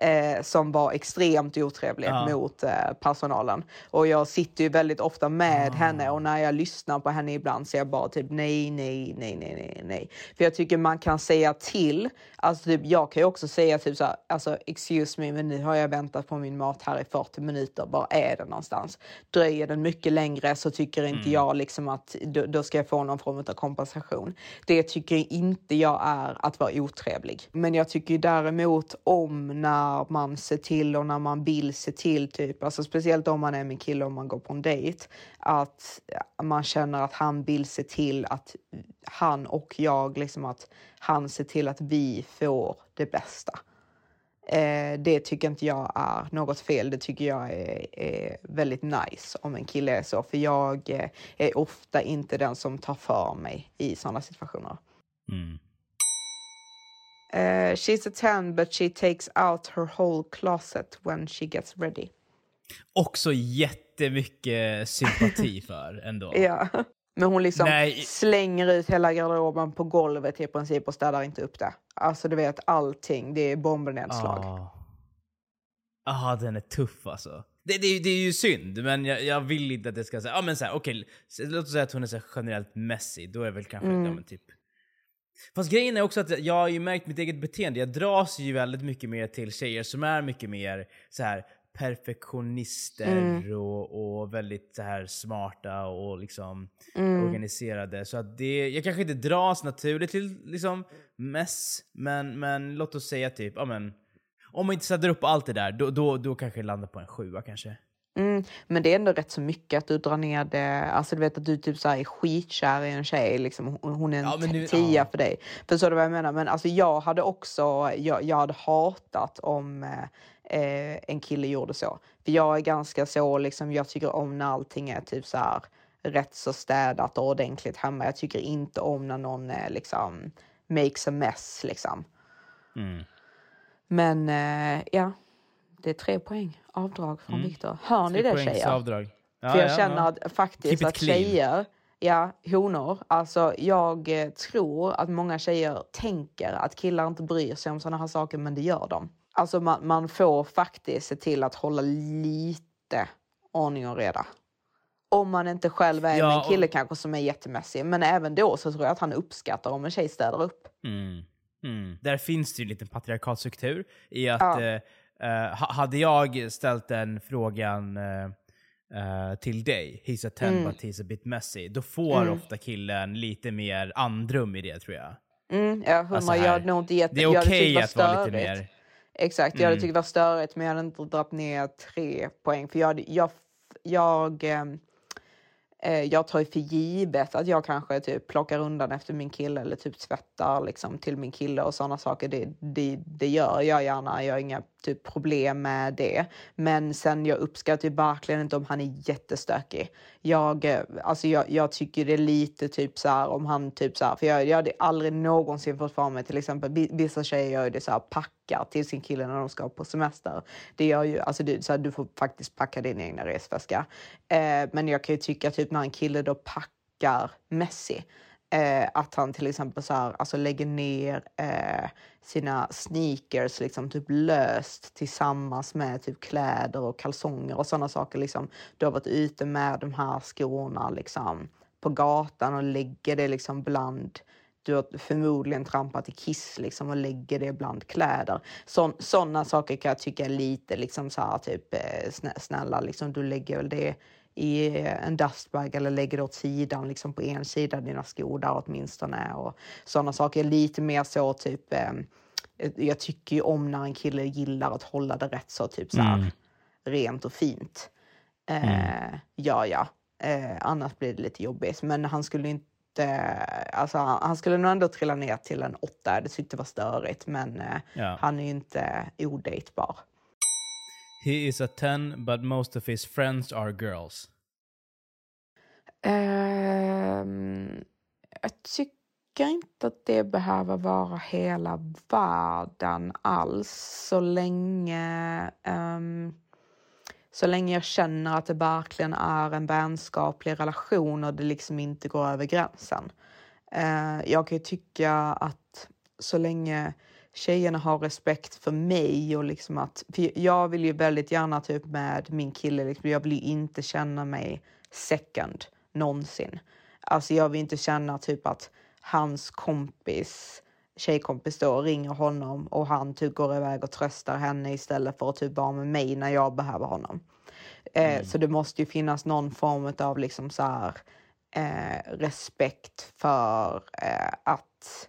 Eh, som var extremt otrevlig Ja. mot eh, personalen. Och jag sitter ju väldigt ofta med Ah. henne och när jag lyssnar på henne ibland så är jag bara typ nej, nej, nej, nej, nej, nej. För jag tycker man kan säga till. Alltså typ, jag kan ju också säga typ så här, alltså excuse me, men nu har jag väntat på min mat här i 40 minuter. Var är den någonstans? Dröjer den mycket längre så tycker inte jag liksom att då, då ska jag få någon form av kompensation. Det tycker inte jag är att vara otrevlig. Men jag tycker däremot om när man ser till och när man vill se till, typ, alltså speciellt om man är med kille och man går på en dejt, att eh, man känner att han vill se till att han och jag, liksom att han ser till att vi får det bästa. Eh, det tycker inte jag är något fel. Det tycker jag är, är väldigt nice om en kille är så. För jag eh, är ofta inte den som tar för mig i sådana situationer. Mm. Eh, she's a 10 but she takes out her whole closet when she gets ready. Också jättemycket sympati för ändå. Ja. Men hon liksom Nej. slänger ut hela garderoben på golvet i princip och städar inte upp det. Alltså du vet allting, det är bombnedslag. Ah. Ah, den är tuff alltså. Det, det, det är ju synd, men jag, jag vill inte att det ska säga... Ja men såhär, okej. s- låt oss säga att hon är så här generellt messy. Då är väl kanske... Ja, men typ... Fast grejen är också att jag har ju märkt mitt eget beteende. Jag dras ju väldigt mycket mer till tjejer som är mycket mer så här perfektionister och, och väldigt så här smarta och liksom organiserade. Så att det, jag kanske inte dras naturligt till liksom mess, men, men låt oss säga typ, ja men om man inte sätter upp allt det där, då, då, då kanske jag landar på en sjua kanske. Mm, men det är ändå rätt så mycket att du drar ner det. Alltså du vet att du typ så här är skitkär i en tjej. Liksom, hon, är en Ja, nu- tia ja. för dig. Förstår du vad jag menar? Men alltså jag hade också, jag, jag hade hatat om eh, eh, en kille gjorde så. För jag är ganska så, liksom, jag tycker om när allting är typ så här rätt så städat och ordentligt hemma. Jag tycker inte om när någon eh, liksom makes a mess liksom. Mm. Men eh, ja, det är tre poäng avdrag från Viktor. Hör ni Mm. Tre det tjejer? avdrag. Ja, För jag ja, känner ja. att faktiskt att clean. tjejer, ja honor, alltså jag eh, tror att många tjejer tänker att killar inte bryr sig om sådana här saker men det gör de. Alltså man, man får faktiskt se till att hålla lite ordning och reda. Om man inte själv är Ja, en kille och- kanske som är jättemässig. Men även då så tror jag att han uppskattar om en tjej städar upp. Mm. Mm. Där finns det ju en liten patriarkalstruktur i att Ja. eh, ha- hade jag ställt den frågan eh, eh, till dig, he's a 10 Mm. but he's a bit messy, då får ofta killen lite mer andrum i det tror jag. Mm, ja, hundra, Alltså här, hade nog inte gett Det är okej var att vara lite störigt. mer... Exakt, jag hade Mm. tyckt det var störigt men jag hade inte dragit ner tre poäng. För jag, jag, jag, ehm, eh, jag tar ju för givet att jag kanske typ plockar undan efter min kille eller typ tvättar liksom till min kille och sådana saker. Det, det, det gör jag gärna. Jag har inga typ problem med det. Men sen jag uppskattar ju verkligen inte om han är jättestökig. Jag, eh, alltså jag, jag tycker det är lite typ så här om han typ så här, för jag, jag hade aldrig någonsin fått för mig till exempel vissa tjejer gör ju det så här packar till sin kille när de ska på semester. Det gör ju, alltså du, så här, du får faktiskt packa din egna resväska. Eh, men jag kan ju tycka typ när en kille då packar Messi Eh, att han till exempel så här, alltså lägger ner eh, sina sneakers liksom typ löst tillsammans med typ kläder och kalsonger och sådana saker. Liksom. Du har varit ute med de här skorna liksom, på gatan och lägger det liksom bland du har förmodligen trampat i kiss liksom, och lägger det bland kläder. Sådana saker kan jag tycka är lite liksom så här, typ eh, snälla, liksom, du lägger väl det i en dustbag eller lägger det åt sidan, liksom på en sida dina skor där åtminstone. Och sådana saker. Lite mer så typ, eh, jag tycker ju om när en kille gillar att hålla det rätt så typ så här rent och fint. Eh, Ja, ja. Eh, annars blir det lite jobbigt. Men han skulle inte, alltså han, skulle nog ändå trilla ner till en åtta. Det tyckte var störigt, men eh, Ja. han är ju inte odejtbar. He is a 10 but most of his friends are girls. Um, jag tycker inte att det behöver vara hela världen alls så länge um, så länge jag känner att det verkligen är en vänskaplig relation och det liksom inte går över gränsen. Uh, jag kan ju tycka att så länge tjejerna har respekt för mig och liksom att, för jag vill ju väldigt gärna typ med min kille, liksom, jag vill ju inte känna mig second någonsin. Alltså jag vill inte känna typ att hans kompis, tjejkompis då ringer honom och han typ går iväg och tröstar henne istället för att typ vara med mig när jag behöver honom. Eh, Så det måste ju finnas någon form av liksom så här, eh, respekt för eh, att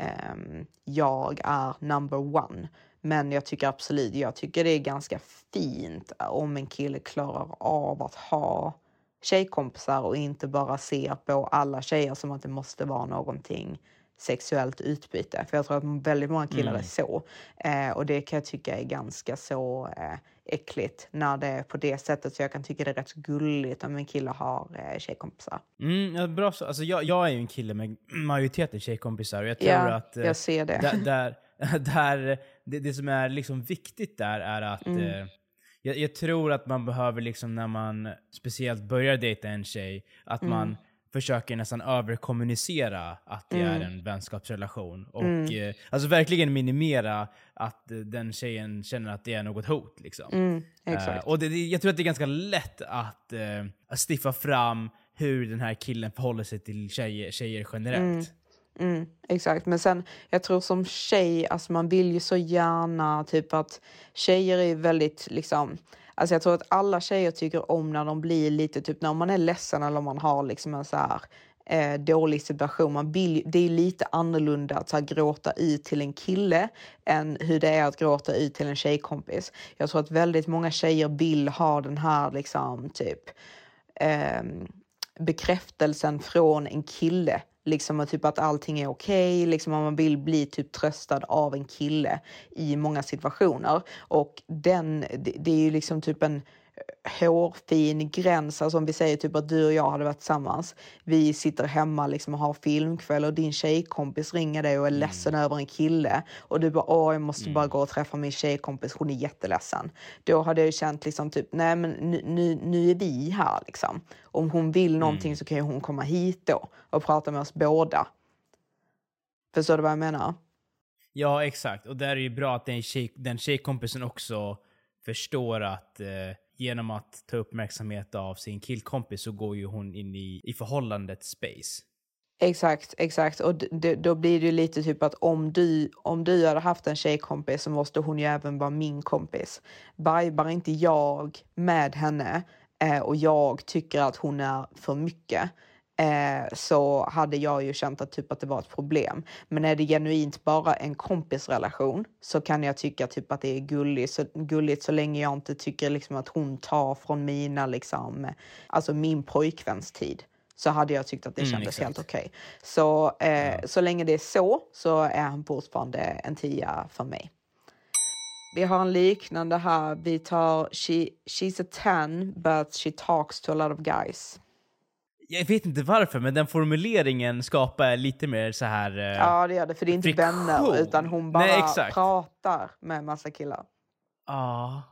Ehm, jag är number one. Men jag tycker absolut, jag tycker det är ganska fint om en kille klarar av att ha tjejkompisar och inte bara ser på alla tjejer som att det måste vara någonting sexuellt utbyte. För jag tror att väldigt många killar är så. Eh, och det kan jag tycka är ganska så eh, äckligt när det är på det sättet. Så jag kan tycka det är rätt gulligt om en kille har eh, tjejkompisar. Mm, ja, bra. så. Alltså, jag, jag är ju en kille med majoriteten tjejkompisar och jag tror Ja, att... eh, jag ser det. Där, där, där, det, det som är liksom viktigt där är att Mm. eh, jag, jag tror att man behöver, liksom när man speciellt börjar dejta en tjej, att Mm. man försöker nästan överkommunicera att det är en vänskapsrelation. Och Mm. eh, alltså verkligen minimera att eh, den tjejen känner att det är något hot. Liksom. Mm. Eh, och det, det, jag tror att det är ganska lätt att, eh, att stiffa fram hur den här killen förhåller sig till tjejer, tjejer generellt. Mm, exakt, men sen jag tror som tjej, alltså man vill ju så gärna typ att tjejer är väldigt liksom Alltså jag tror att alla tjejer tycker om när de blir lite typ när man är ledsen eller man har liksom en så här eh, dålig situation. Man vill, det är lite annorlunda att så här, gråta ut till en kille än hur det är att gråta ut till en tjejkompis. Jag tror att väldigt många tjejer vill ha den här liksom typ eh, bekräftelsen från en kille. Liksom att, typ att allting är okej, liksom man vill bli typ tröstad av en kille i många situationer. Och den, det, det är ju liksom typ en hårfin gräns. Alltså om vi säger typ att du och jag hade varit tillsammans. Vi sitter hemma liksom och har filmkväll och din tjejkompis ringer dig och är ledsen över en kille. Och du bara åh jag måste bara gå och träffa min tjejkompis, hon är jätteledsen. Då hade jag ju känt liksom typ nej men nu, nu, nu är vi här liksom. Om hon vill någonting så kan ju hon komma hit då och prata med oss båda. Förstår du vad jag menar? Ja, exakt. Och där är det ju bra att den, tjej, den tjejkompisen också förstår att eh, genom att ta uppmärksamhet av sin killkompis så går ju hon in i, i förhållandets space. Exakt, exakt. Och då blir det ju lite typ att om du, om du hade haft en tjejkompis så måste hon ju även vara min kompis. Vibar inte jag med henne eh, och jag tycker att hon är för mycket eh, så hade jag ju känt att, typ att det var ett problem. Men är det genuint bara en kompisrelation så kan jag tycka typ att det är gulligt så, gulligt så länge jag inte tycker liksom att hon tar från mina, liksom, alltså min pojkväns tid så hade jag tyckt att det Mm, kändes exakt. helt okej. Så, eh, så länge det är så, så är han fortfarande en tia för mig. Vi har en liknande här. Vi tar she, She's a 10 but she talks to a lot of guys. Jag vet inte varför, men den formuleringen skapar lite mer så här... eh, Ja, det gör det. För det är inte vänner, utan hon bara Nej, pratar med massa killar. ja.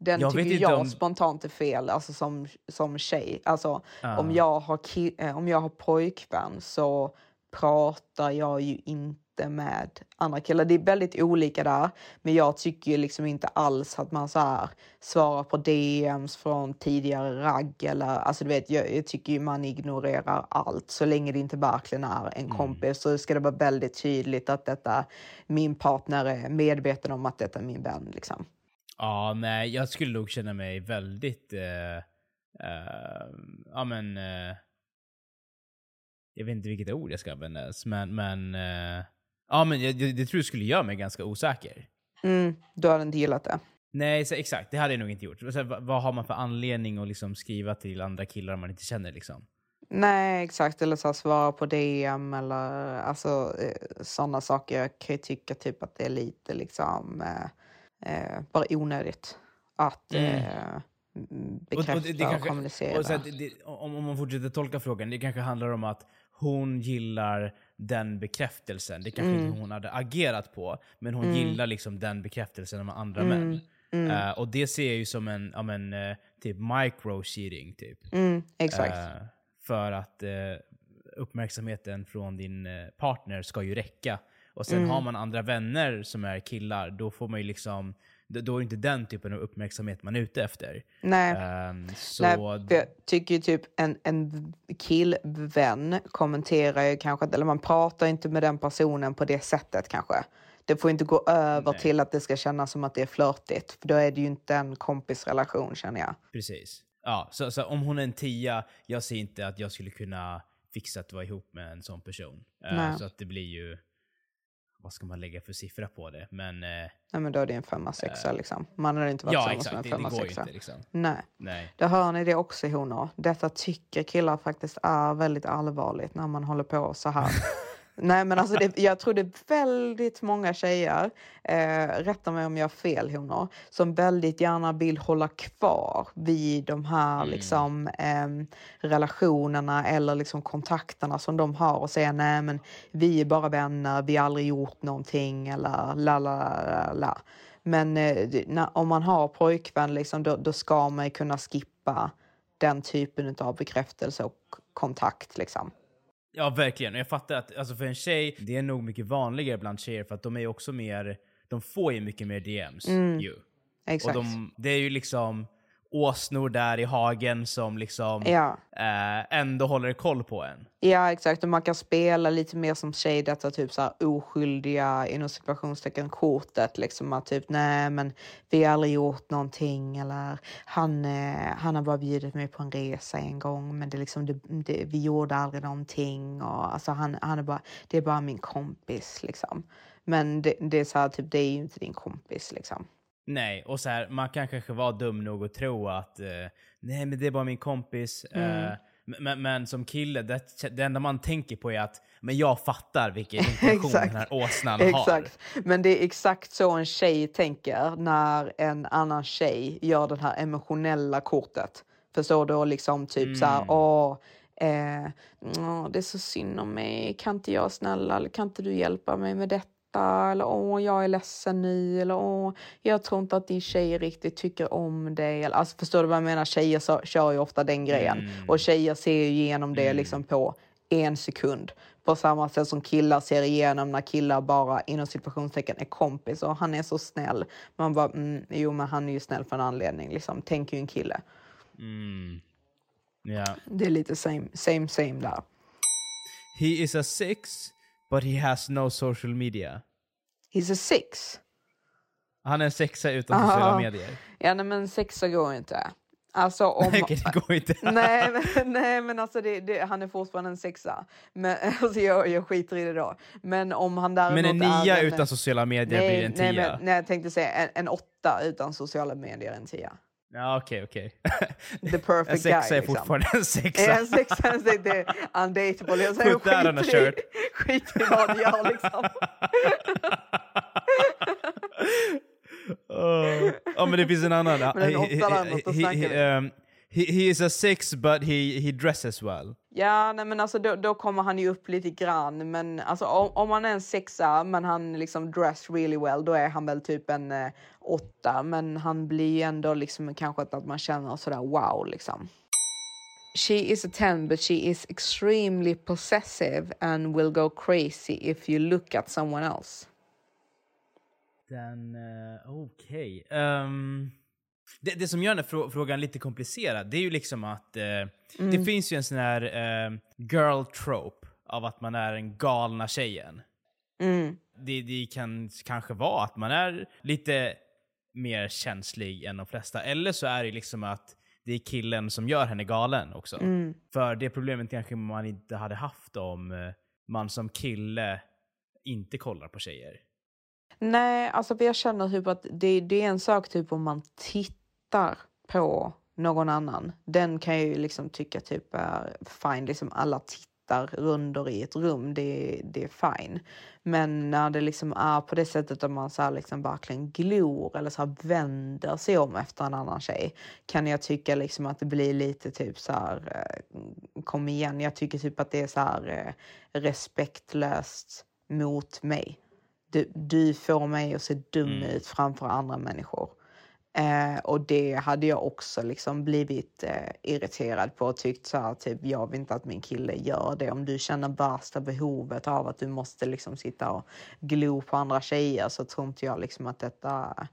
Den Jag tycker jag om- spontant är fel, alltså som, som tjej. Alltså, Ja. om, jag har eh, om jag har pojkvän så pratar jag ju inte med andra killar. Det är väldigt olika där, men jag tycker ju liksom inte alls att man så här svarar på DMs från tidigare ragg eller alltså du vet, jag, jag tycker ju man ignorerar allt så länge det inte verkligen är en kompis så ska det vara väldigt tydligt att detta min partner är medveten om att detta är min vän liksom. Ja, nej, jag skulle nog känna mig väldigt... Eh, eh, ja, men... Eh, jag vet inte vilket ord jag ska använda men... men eh, ja, men jag, det, det tror jag skulle göra mig ganska osäker. Mm, du hade inte gillat det. Nej, så, exakt. Det hade jag nog inte gjort. Så, här, vad, vad har man för anledning att liksom skriva till andra killar man inte känner? Liksom? Nej, exakt. Eller så här, svara på DM eller alltså sådana saker. Jag kan ju tycka typ att det är lite liksom eh, eh, bara onödigt att Mm. eh, bekräfta och, kommunicera. och så här, det, det, om, om man fortsätter tolka frågan, det kanske handlar om att hon gillar den bekräftelsen. Det kanske Mm. inte hon hade agerat på, men hon gillar liksom den bekräftelsen av andra Mm. män. Eh, och det ser jag ju som en, ja, men, eh, typ micro-cheating. Typ. mm, exakt. Eh, för att uppmärksamheten från din partner ska ju räcka. och sen har man andra vänner som är killar, då får man ju liksom då är det inte den typen av uppmärksamhet man är ute efter. Nej. Ehm, så, Nej, jag tycker ju typ en, en killvän kommenterar ju kanske, eller man pratar inte med den personen på det sättet kanske. Det får inte gå över Nej. till att det ska kännas som att det är flörtigt, för då är det ju inte en kompisrelation känner jag. Precis. Ja, så, så om hon är en tia, jag ser inte att jag skulle kunna fixa att vara ihop med en sån person. Nej. så att det blir ju... Vad ska man lägga för siffra på det? Men... eh, Nej men då är det en femma, sexa liksom. Man hade inte varit ja, tillsammans med en Det, det femma, går ju sexa. inte liksom. Nej. Nej. Då hör ni det också honor. Detta tycker killar faktiskt är väldigt allvarligt när man håller på så här. Nej men alltså det, jag tror det är väldigt många tjejer, eh, rätta mig om jag har fel honor, som väldigt gärna vill hålla kvar vid de här liksom ehm, relationerna eller liksom kontakterna som de har och säga nej men vi är bara vänner, vi har aldrig gjort någonting eller la la la la. Men eh, när, om man har pojkvän liksom, då, då ska man kunna skippa den typen av bekräftelse och kontakt liksom. Ja, verkligen. Och jag fattar att alltså för en tjej, det är nog mycket vanligare bland tjejer för att de är ju också mer... De får ju mycket mer DMs ju. Och Exakt. de, det är ju liksom åsnor där i hagen som liksom Ja. eh, ändå håller koll på en. Ja, exakt. Och man kan spela lite mer som tjej detta typ så här oskyldiga inom situationstecken kortet liksom att typ nej men vi har aldrig gjort någonting eller han, eh, han har bara bjudit mig på en resa en gång men det liksom det, det, vi gjorde aldrig någonting och alltså han, han är bara det är bara min kompis liksom. Men det, det är så här typ det är ju inte din kompis liksom. Nej, och så här, man kan kanske vara dum nog att tro att eh, nej men det är bara min kompis. Eh, men, men som kille, det, det enda man tänker på är att men jag fattar vilken intention den här åsnan Exakt. Men det är exakt så en tjej tänker när en annan tjej gör det här emotionella kortet. Förstår du? Liksom typ så här, åh, eh, åh, det är så synd om mig. Kan inte jag snälla, kan inte du hjälpa mig med detta? Eller åh, jag är ledsen nu. Eller åh, jag tror inte att din tjej riktigt tycker om dig. Alltså, förstår du vad jag menar? Tjejer så, kör ju ofta den grejen. Och tjejer ser ju igenom det liksom på en sekund. På samma sätt som killar ser igenom när killar bara inom situationstecken är kompis och han är så snäll. Man bara, mm, jo men han är ju snäll för en anledning liksom. Tänker ju en kille. Mm. Ja. Det är lite same, same, same där. He is a six, but he has no social media. He's a six. Han är en sexa utan Aha. sociala medier. Ja nej, men sexa går inte. Alltså om... Okej, det går inte. nej, men, nej men alltså det, det, han är fortfarande en sexa. Men alltså jag, jag skiter i det då. Men om han däremot Men en nia är utan sociala medier blir en nej, tia. men, nej, jag tänkte säga en, en åtta utan sociala medier, en tia. Ja, okej, okej. The perfect En sexa guy, är liksom. fortfarande en sexa. En sexa, en sexa, det är undateable. Jag säger Put that on a skit i, shirt. skit i vad gör liksom. Oh. Ja, men det finns en annan. Men en åtta he, snackar he, vi. um, he, he is a six but he, he dresses well. Ja, nej, men alltså då, då kommer han ju upp lite grann. Men alltså om, om han är en sexa men han liksom dress really well, då är han väl typ en eh, åtta. Men han blir ju ändå liksom kanske att man känner sådär wow liksom. She is a ten, but she is extremely possessive and will go crazy if you look at someone else. Den, uh, okej. Ehm, det, det som gör den här frå- frågan lite komplicerad, det är ju liksom att eh, det finns ju en sån här eh, girl trope av att man är den galna tjejen. Mm. Det, det kan kanske vara att man är lite mer känslig än de flesta. Eller så är det liksom att det är killen som gör henne galen också. För det problemet kanske man inte hade haft om eh, man som kille inte kollar på tjejer. Nej, alltså för jag känner typ att det, det är en sak typ om man tittar på någon annan. Den kan jag ju liksom tycka typ är fine, liksom alla tittar runder i ett rum, det, det är fine. Men när det liksom är på det sättet att man så här liksom verkligen glor eller så här vänder sig om efter en annan tjej kan jag tycka liksom att det blir lite typ så här, eh, kom igen, jag tycker typ att det är så här eh, respektlöst mot mig. Du, du får mig att se dum ut framför andra människor. Eh, och det hade jag också liksom blivit eh, irriterad på och tyckt så här, typ, jag vill inte att min kille gör det. Om du känner värsta behovet av att du måste liksom sitta och glo på andra tjejer så tror inte jag liksom att detta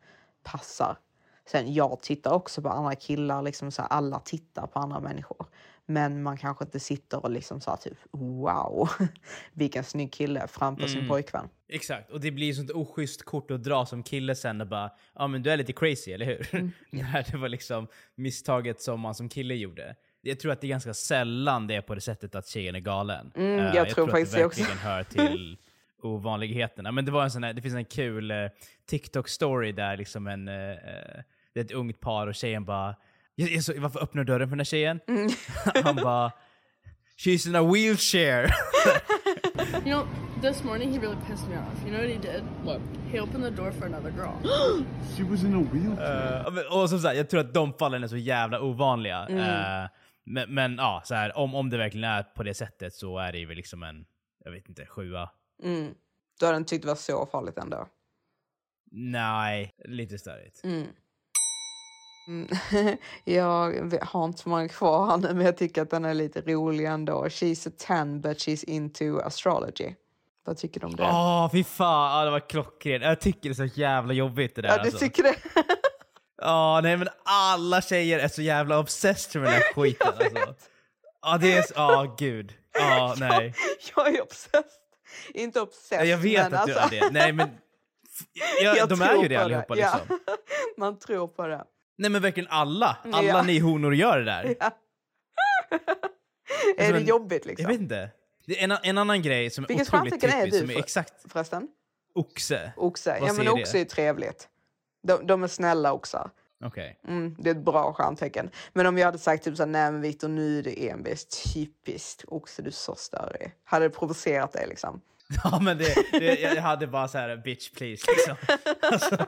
passar. Sen jag tittar också på andra killar, liksom så här, alla tittar på andra människor. Men man kanske inte sitter och liksom så här, typ wow, vilken snygg kille framför sin pojkvän. Exakt, och det blir sånt oschysst kort att dra som kille sen och bara ja men du är lite crazy, eller hur? När det var liksom misstaget som man som kille gjorde. Jag tror att det är ganska sällan det är på det sättet att tjejen är galen. Mm, Eh, jag tror att faktiskt det det också. verkligen hör till ovanligheterna. Men det var en sån här, det finns en kul eh, TikTok-story där liksom en, eh, det är ett ungt par och tjejen bara jag, jag så, varför öppnar dörren för den här tjejen? Mm. Han bara She's in a wheelchair. You know, this morning he really pissed me off. You know what he did? What? He opened the door for another girl. She was in a wheelchair. Men- och som sagt, jag tror att de fallen är så jävla ovanliga. Mm. Eh, men, men ja, så här, om, om det verkligen är på det sättet så är det ju väl liksom en, jag vet inte, sjua. Mm. Du hade inte tyckt det var så farligt ändå. Nej, lite störigt. Mm. Mm. jag har inte så många kvar nu, men jag tycker att den är lite rolig ändå. She's a ten but she's into astrology. Vad tycker du om det? Åh, fy fan. Ja, det var klockrent. Jag tycker det är så jävla jobbigt det där. ja, du alltså. tycker det? Ja, nej men alla tjejer är så jävla obsessed med den här skiten. Alltså. Ja, det är ja gud. Ja, nej. jag är obsessed. Inte obsessed, Jag vet men att du alltså, är det. Nej men, ja, jag de är ju det allihopa Ja. liksom. Man tror på det. Nej men verkligen alla. Alla Ja. ni honor gör det där. Ja. är det jobbigt liksom? Jag vet inte. Det är en, en annan grej som är Vilket otroligt stjärntecken är typisk, du som är för- exakt Förresten? oxe. Oxe. Vad Ja, men säger det? oxe är trevligt. De, de är snälla oxar. Okej. Mm, det är ett bra stjärntecken. Men om jag hade sagt typ så här, nej men Victor nu är det envist, typiskt oxe du är så störig. Hade det provocerat dig liksom? Ja men det, det, jag hade bara så här bitch please liksom. Alltså,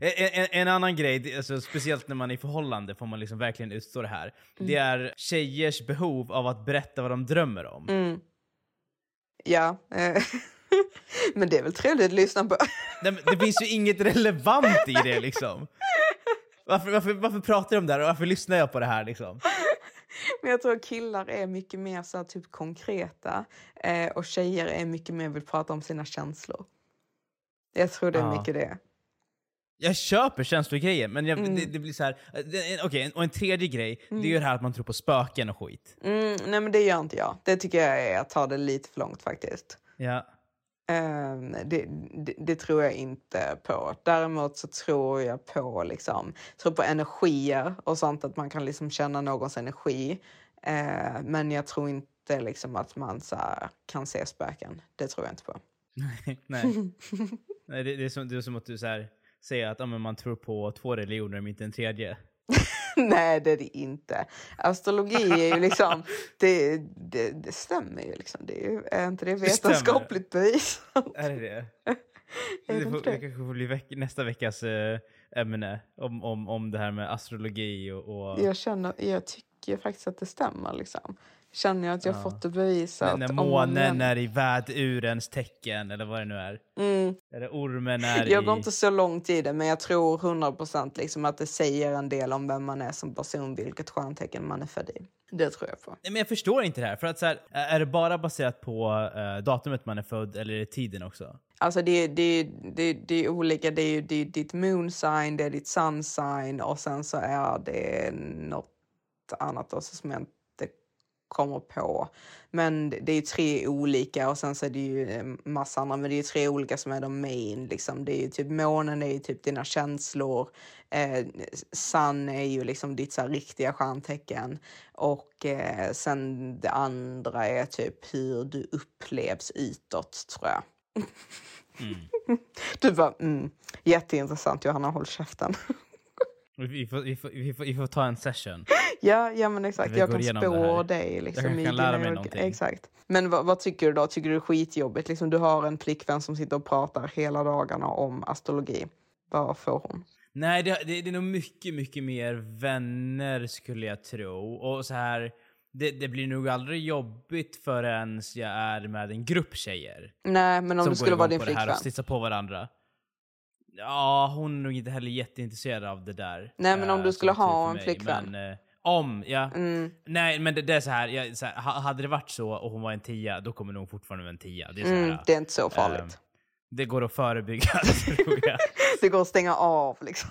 en, en, en annan grej, alltså, speciellt när man är i förhållande får man liksom verkligen utstå det här. Det är tjejers behov av att berätta vad de drömmer om. Mm. Ja, eh, men det är väl trevligt att lyssna på. Nej, det finns ju inget relevant i det liksom. Varför, varför, varför pratar de om det här och varför lyssnar jag på det här liksom? Men jag tror att killar är mycket mer så typ konkreta eh, och tjejer är mycket mer vill prata om sina känslor. Jag tror det är Ja. mycket det. Jag köper känslogrejer, men jag, Mm. det, det blir så här. det- en- Okej, och en tredje grej, det är ju det här att man tror på spöken och skit. Mm, nej men det gör inte jag. Det tycker jag är att ta det lite för långt faktiskt. Ja. Ehm, det, det, det tror jag inte på. Däremot så tror jag på, liksom, tror på energier och sånt, att man kan liksom känna någons energi. Eh, men jag tror inte liksom, att man så här, kan se spöken. Det tror jag inte på. Nej. Nej det, det, är som, det är som att du så här, säger att ja, man tror på två religioner men inte en tredje. Nej, det är det inte. Astrologi är ju liksom, det, det, det stämmer ju liksom. Det är, ju, är inte det vetenskapligt bevisat? Är det det? Är det, får, det? kanske får bli veck, nästa veckas eh, ämne om, om, om det här med astrologi och... och Jag känner, jag tycker faktiskt att det stämmer liksom. Känner jag att jag Ja. fått det bevisat. när om månen igen. är i vädurens tecken, eller vad det nu är. Mm. Eller ormen är Jag går i... inte så långt i det, men jag tror 100% liksom att det säger en del om vem man är som person, vilket stjärntecken man är född i. Det tror jag på. Nej, men jag förstår inte det här. För att så här, är det bara baserat på eh, datumet man är född eller är det tiden också? Alltså det, det, det, det är olika, det är det är ditt moon sign, det är ditt sun sign och sen så är det något annat också som jag inte kommer på. Men det är ju tre olika och sen så är det ju en massa andra, men det är ju tre olika som är de main liksom. Det är ju typ månen är ju typ dina känslor, eh, sun är ju liksom ditt så här riktiga stjärntecken och eh, sen det andra är typ hur du upplevs utåt tror jag. Du bara, mm, jätteintressant Johanna, håll käften. Vi får, vi, får, vi, får, vi får ta en session. ja, ja men exakt, Vi jag går kan spå dig. Liksom, Jag kan lära mig olika- någonting. Exakt. Men vad, vad tycker du då? Tycker du det är skitjobbigt? Liksom, du har en flickvän som sitter och pratar hela dagarna om astrologi. Vad får hon? Nej, det, det, det är nog mycket, mycket mer vänner skulle jag tro. Och så här, det, det blir nog aldrig jobbigt förrän jag är med en grupp tjejer. Nej, men om som det skulle går vara din på det här flickvän. och stitsar på varandra. Ja, hon är nog inte heller jätteintresserad av det där. Nej, men om eh, du skulle som tur ha en flickvän. Men, eh, om, ja. Mm. Nej, men det, det är så här, jag, så här, ha- hade det varit så och hon var en tia, då kommer nog fortfarande vara en tia. Det är, så här, Mm, det är inte så farligt. ehm, det går att förebygga, tror jag. Det går att stänga av liksom.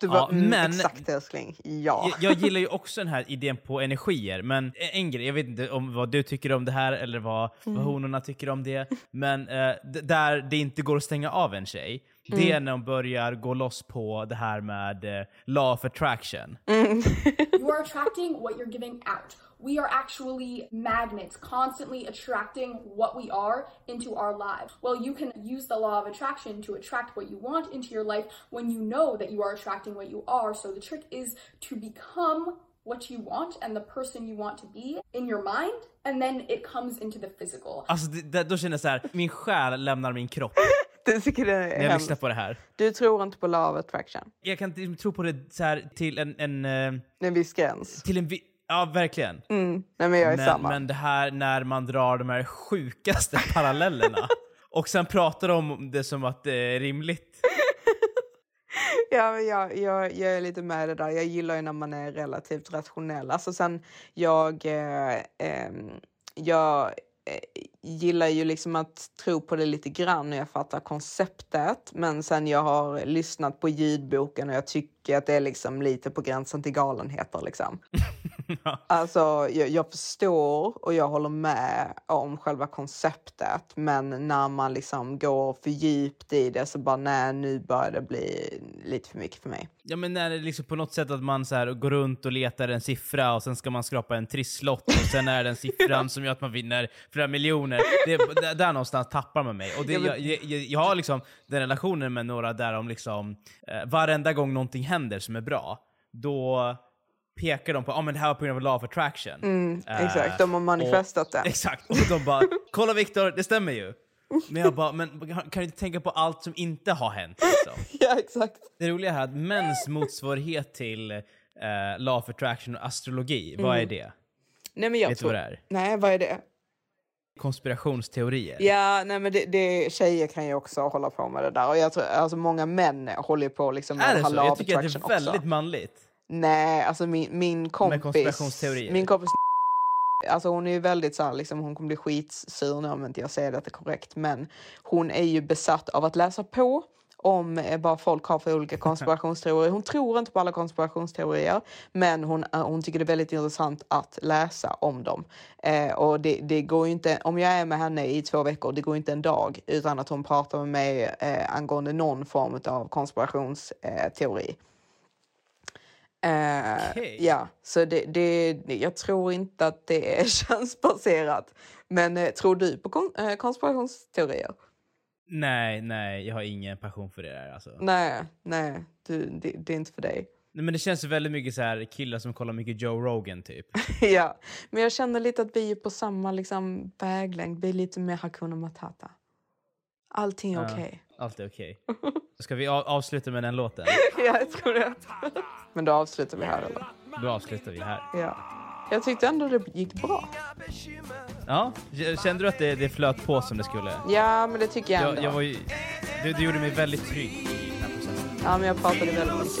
Du bara, Ja, mm, men- exakt älskling, ja. Jag, jag gillar ju också den här idén på energier, men en grej, jag vet inte om vad du tycker om det här eller vad, Mm. vad honorna tycker om det, men eh, där det inte går att stänga av en tjej, det är Mm. när de börjar gå loss på det här med eh, law of attraction. you are attracting what you're giving out. We are actually magnets, constantly attracting what we are into our lives. Well, you can use the law of attraction to attract what you want into your life when you know that you are attracting what you are. So the trick is to become what you want and the person you want to be in your mind, and then it comes into the physical. Alltså det, det, då känner jag så här, min själ lämnar min kropp Du tycker det när är jag hemskt. lyssnar på det här. Du tror inte på law of attraction? Jag kan inte tro på det så här till en... en eh, En viss gräns? till en vi- ja, verkligen. Mm. Nej men jag är Men, samma. men det här när man drar de här sjukaste parallellerna och sen pratar om det som att det är rimligt. Ja, men jag, jag, jag är lite med det där. Jag gillar ju när man är relativt rationell. Alltså sen, jag, eh, ehm, jag eh, Eh, gillar ju liksom att tro på det lite grann och jag fattar konceptet. Men sen jag har lyssnat på ljudboken och jag tycker att det är liksom lite på gränsen till galenheter liksom. Alltså, jag, jag förstår och jag håller med om själva konceptet, men när man liksom går för djupt i det så bara nej, nu börjar det bli lite för mycket för mig. Ja men när det liksom på något sätt att man så här går runt och letar en siffra och sen ska man skrapa en trisslott och sen är den siffran som gör att man vinner flera miljoner. Det, där, någonstans tappar man mig. Och det, jag, jag, jag har liksom den relationen med några där om liksom eh, varenda gång någonting händer som är bra, då pekar de på att ah, men det här var på grund av law of attraction. Mm, Eh, exakt, de har manifestat och, det. Exakt, och de bara “Kolla Viktor, det stämmer ju”. Men jag bara, men kan du inte tänka på allt som inte har hänt? Liksom? Ja, exakt. Det roliga här är att mäns motsvarighet till eh, law of attraction och astrologi, vad är Mm. det? Nej, men jag Vet du vad det är? Nej, vad är det? Konspirationsteorier. Ja, nej men det, det, tjejer kan ju också hålla på med det där. Och jag tror, alltså många män håller på liksom med Är det så? Jag tycker att det är väldigt också. manligt. Nej, alltså min, min kompis... konspirationsteorier. Min kompis... Alltså hon är ju väldigt så här, liksom, hon kommer bli skitsur nu om inte jag säger det är korrekt. Men hon är ju besatt av att läsa på om eh, vad folk har för olika konspirationsteorier. Hon tror inte på alla konspirationsteorier, men hon, eh, hon tycker det är väldigt intressant att läsa om dem. Eh, och det, det går inte, om jag är med henne i två veckor, det går inte en dag utan att hon pratar med mig eh, angående någon form av konspirationsteori. Eh, Okej. Ja, så det, det, jag tror inte att det är könsbaserat. Men eh, tror du på kon, eh, konspirationsteorier? Nej, nej, jag har ingen passion för det där alltså. Nej, nej, du, det, det är inte för dig. Nej, men det känns väldigt mycket så här killar som kollar mycket Joe Rogan typ. ja, men jag känner lite att vi är på samma liksom, väglängd. Vi är lite mer Hakuna Matata. Allting är Ja, okej. Allt är okej. Ska vi av- avsluta med den låten? Ja, jag tror det. men då avslutar vi här eller? Då avslutar vi här. Ja. Jag tyckte ändå det gick bra. Ja, kände du att det, det flöt på som det skulle? Ja, men det tycker jag Jag, ändå. jag var ju, du, du gjorde mig väldigt trygg i den här processen. Ja, men jag pratade väldigt mycket.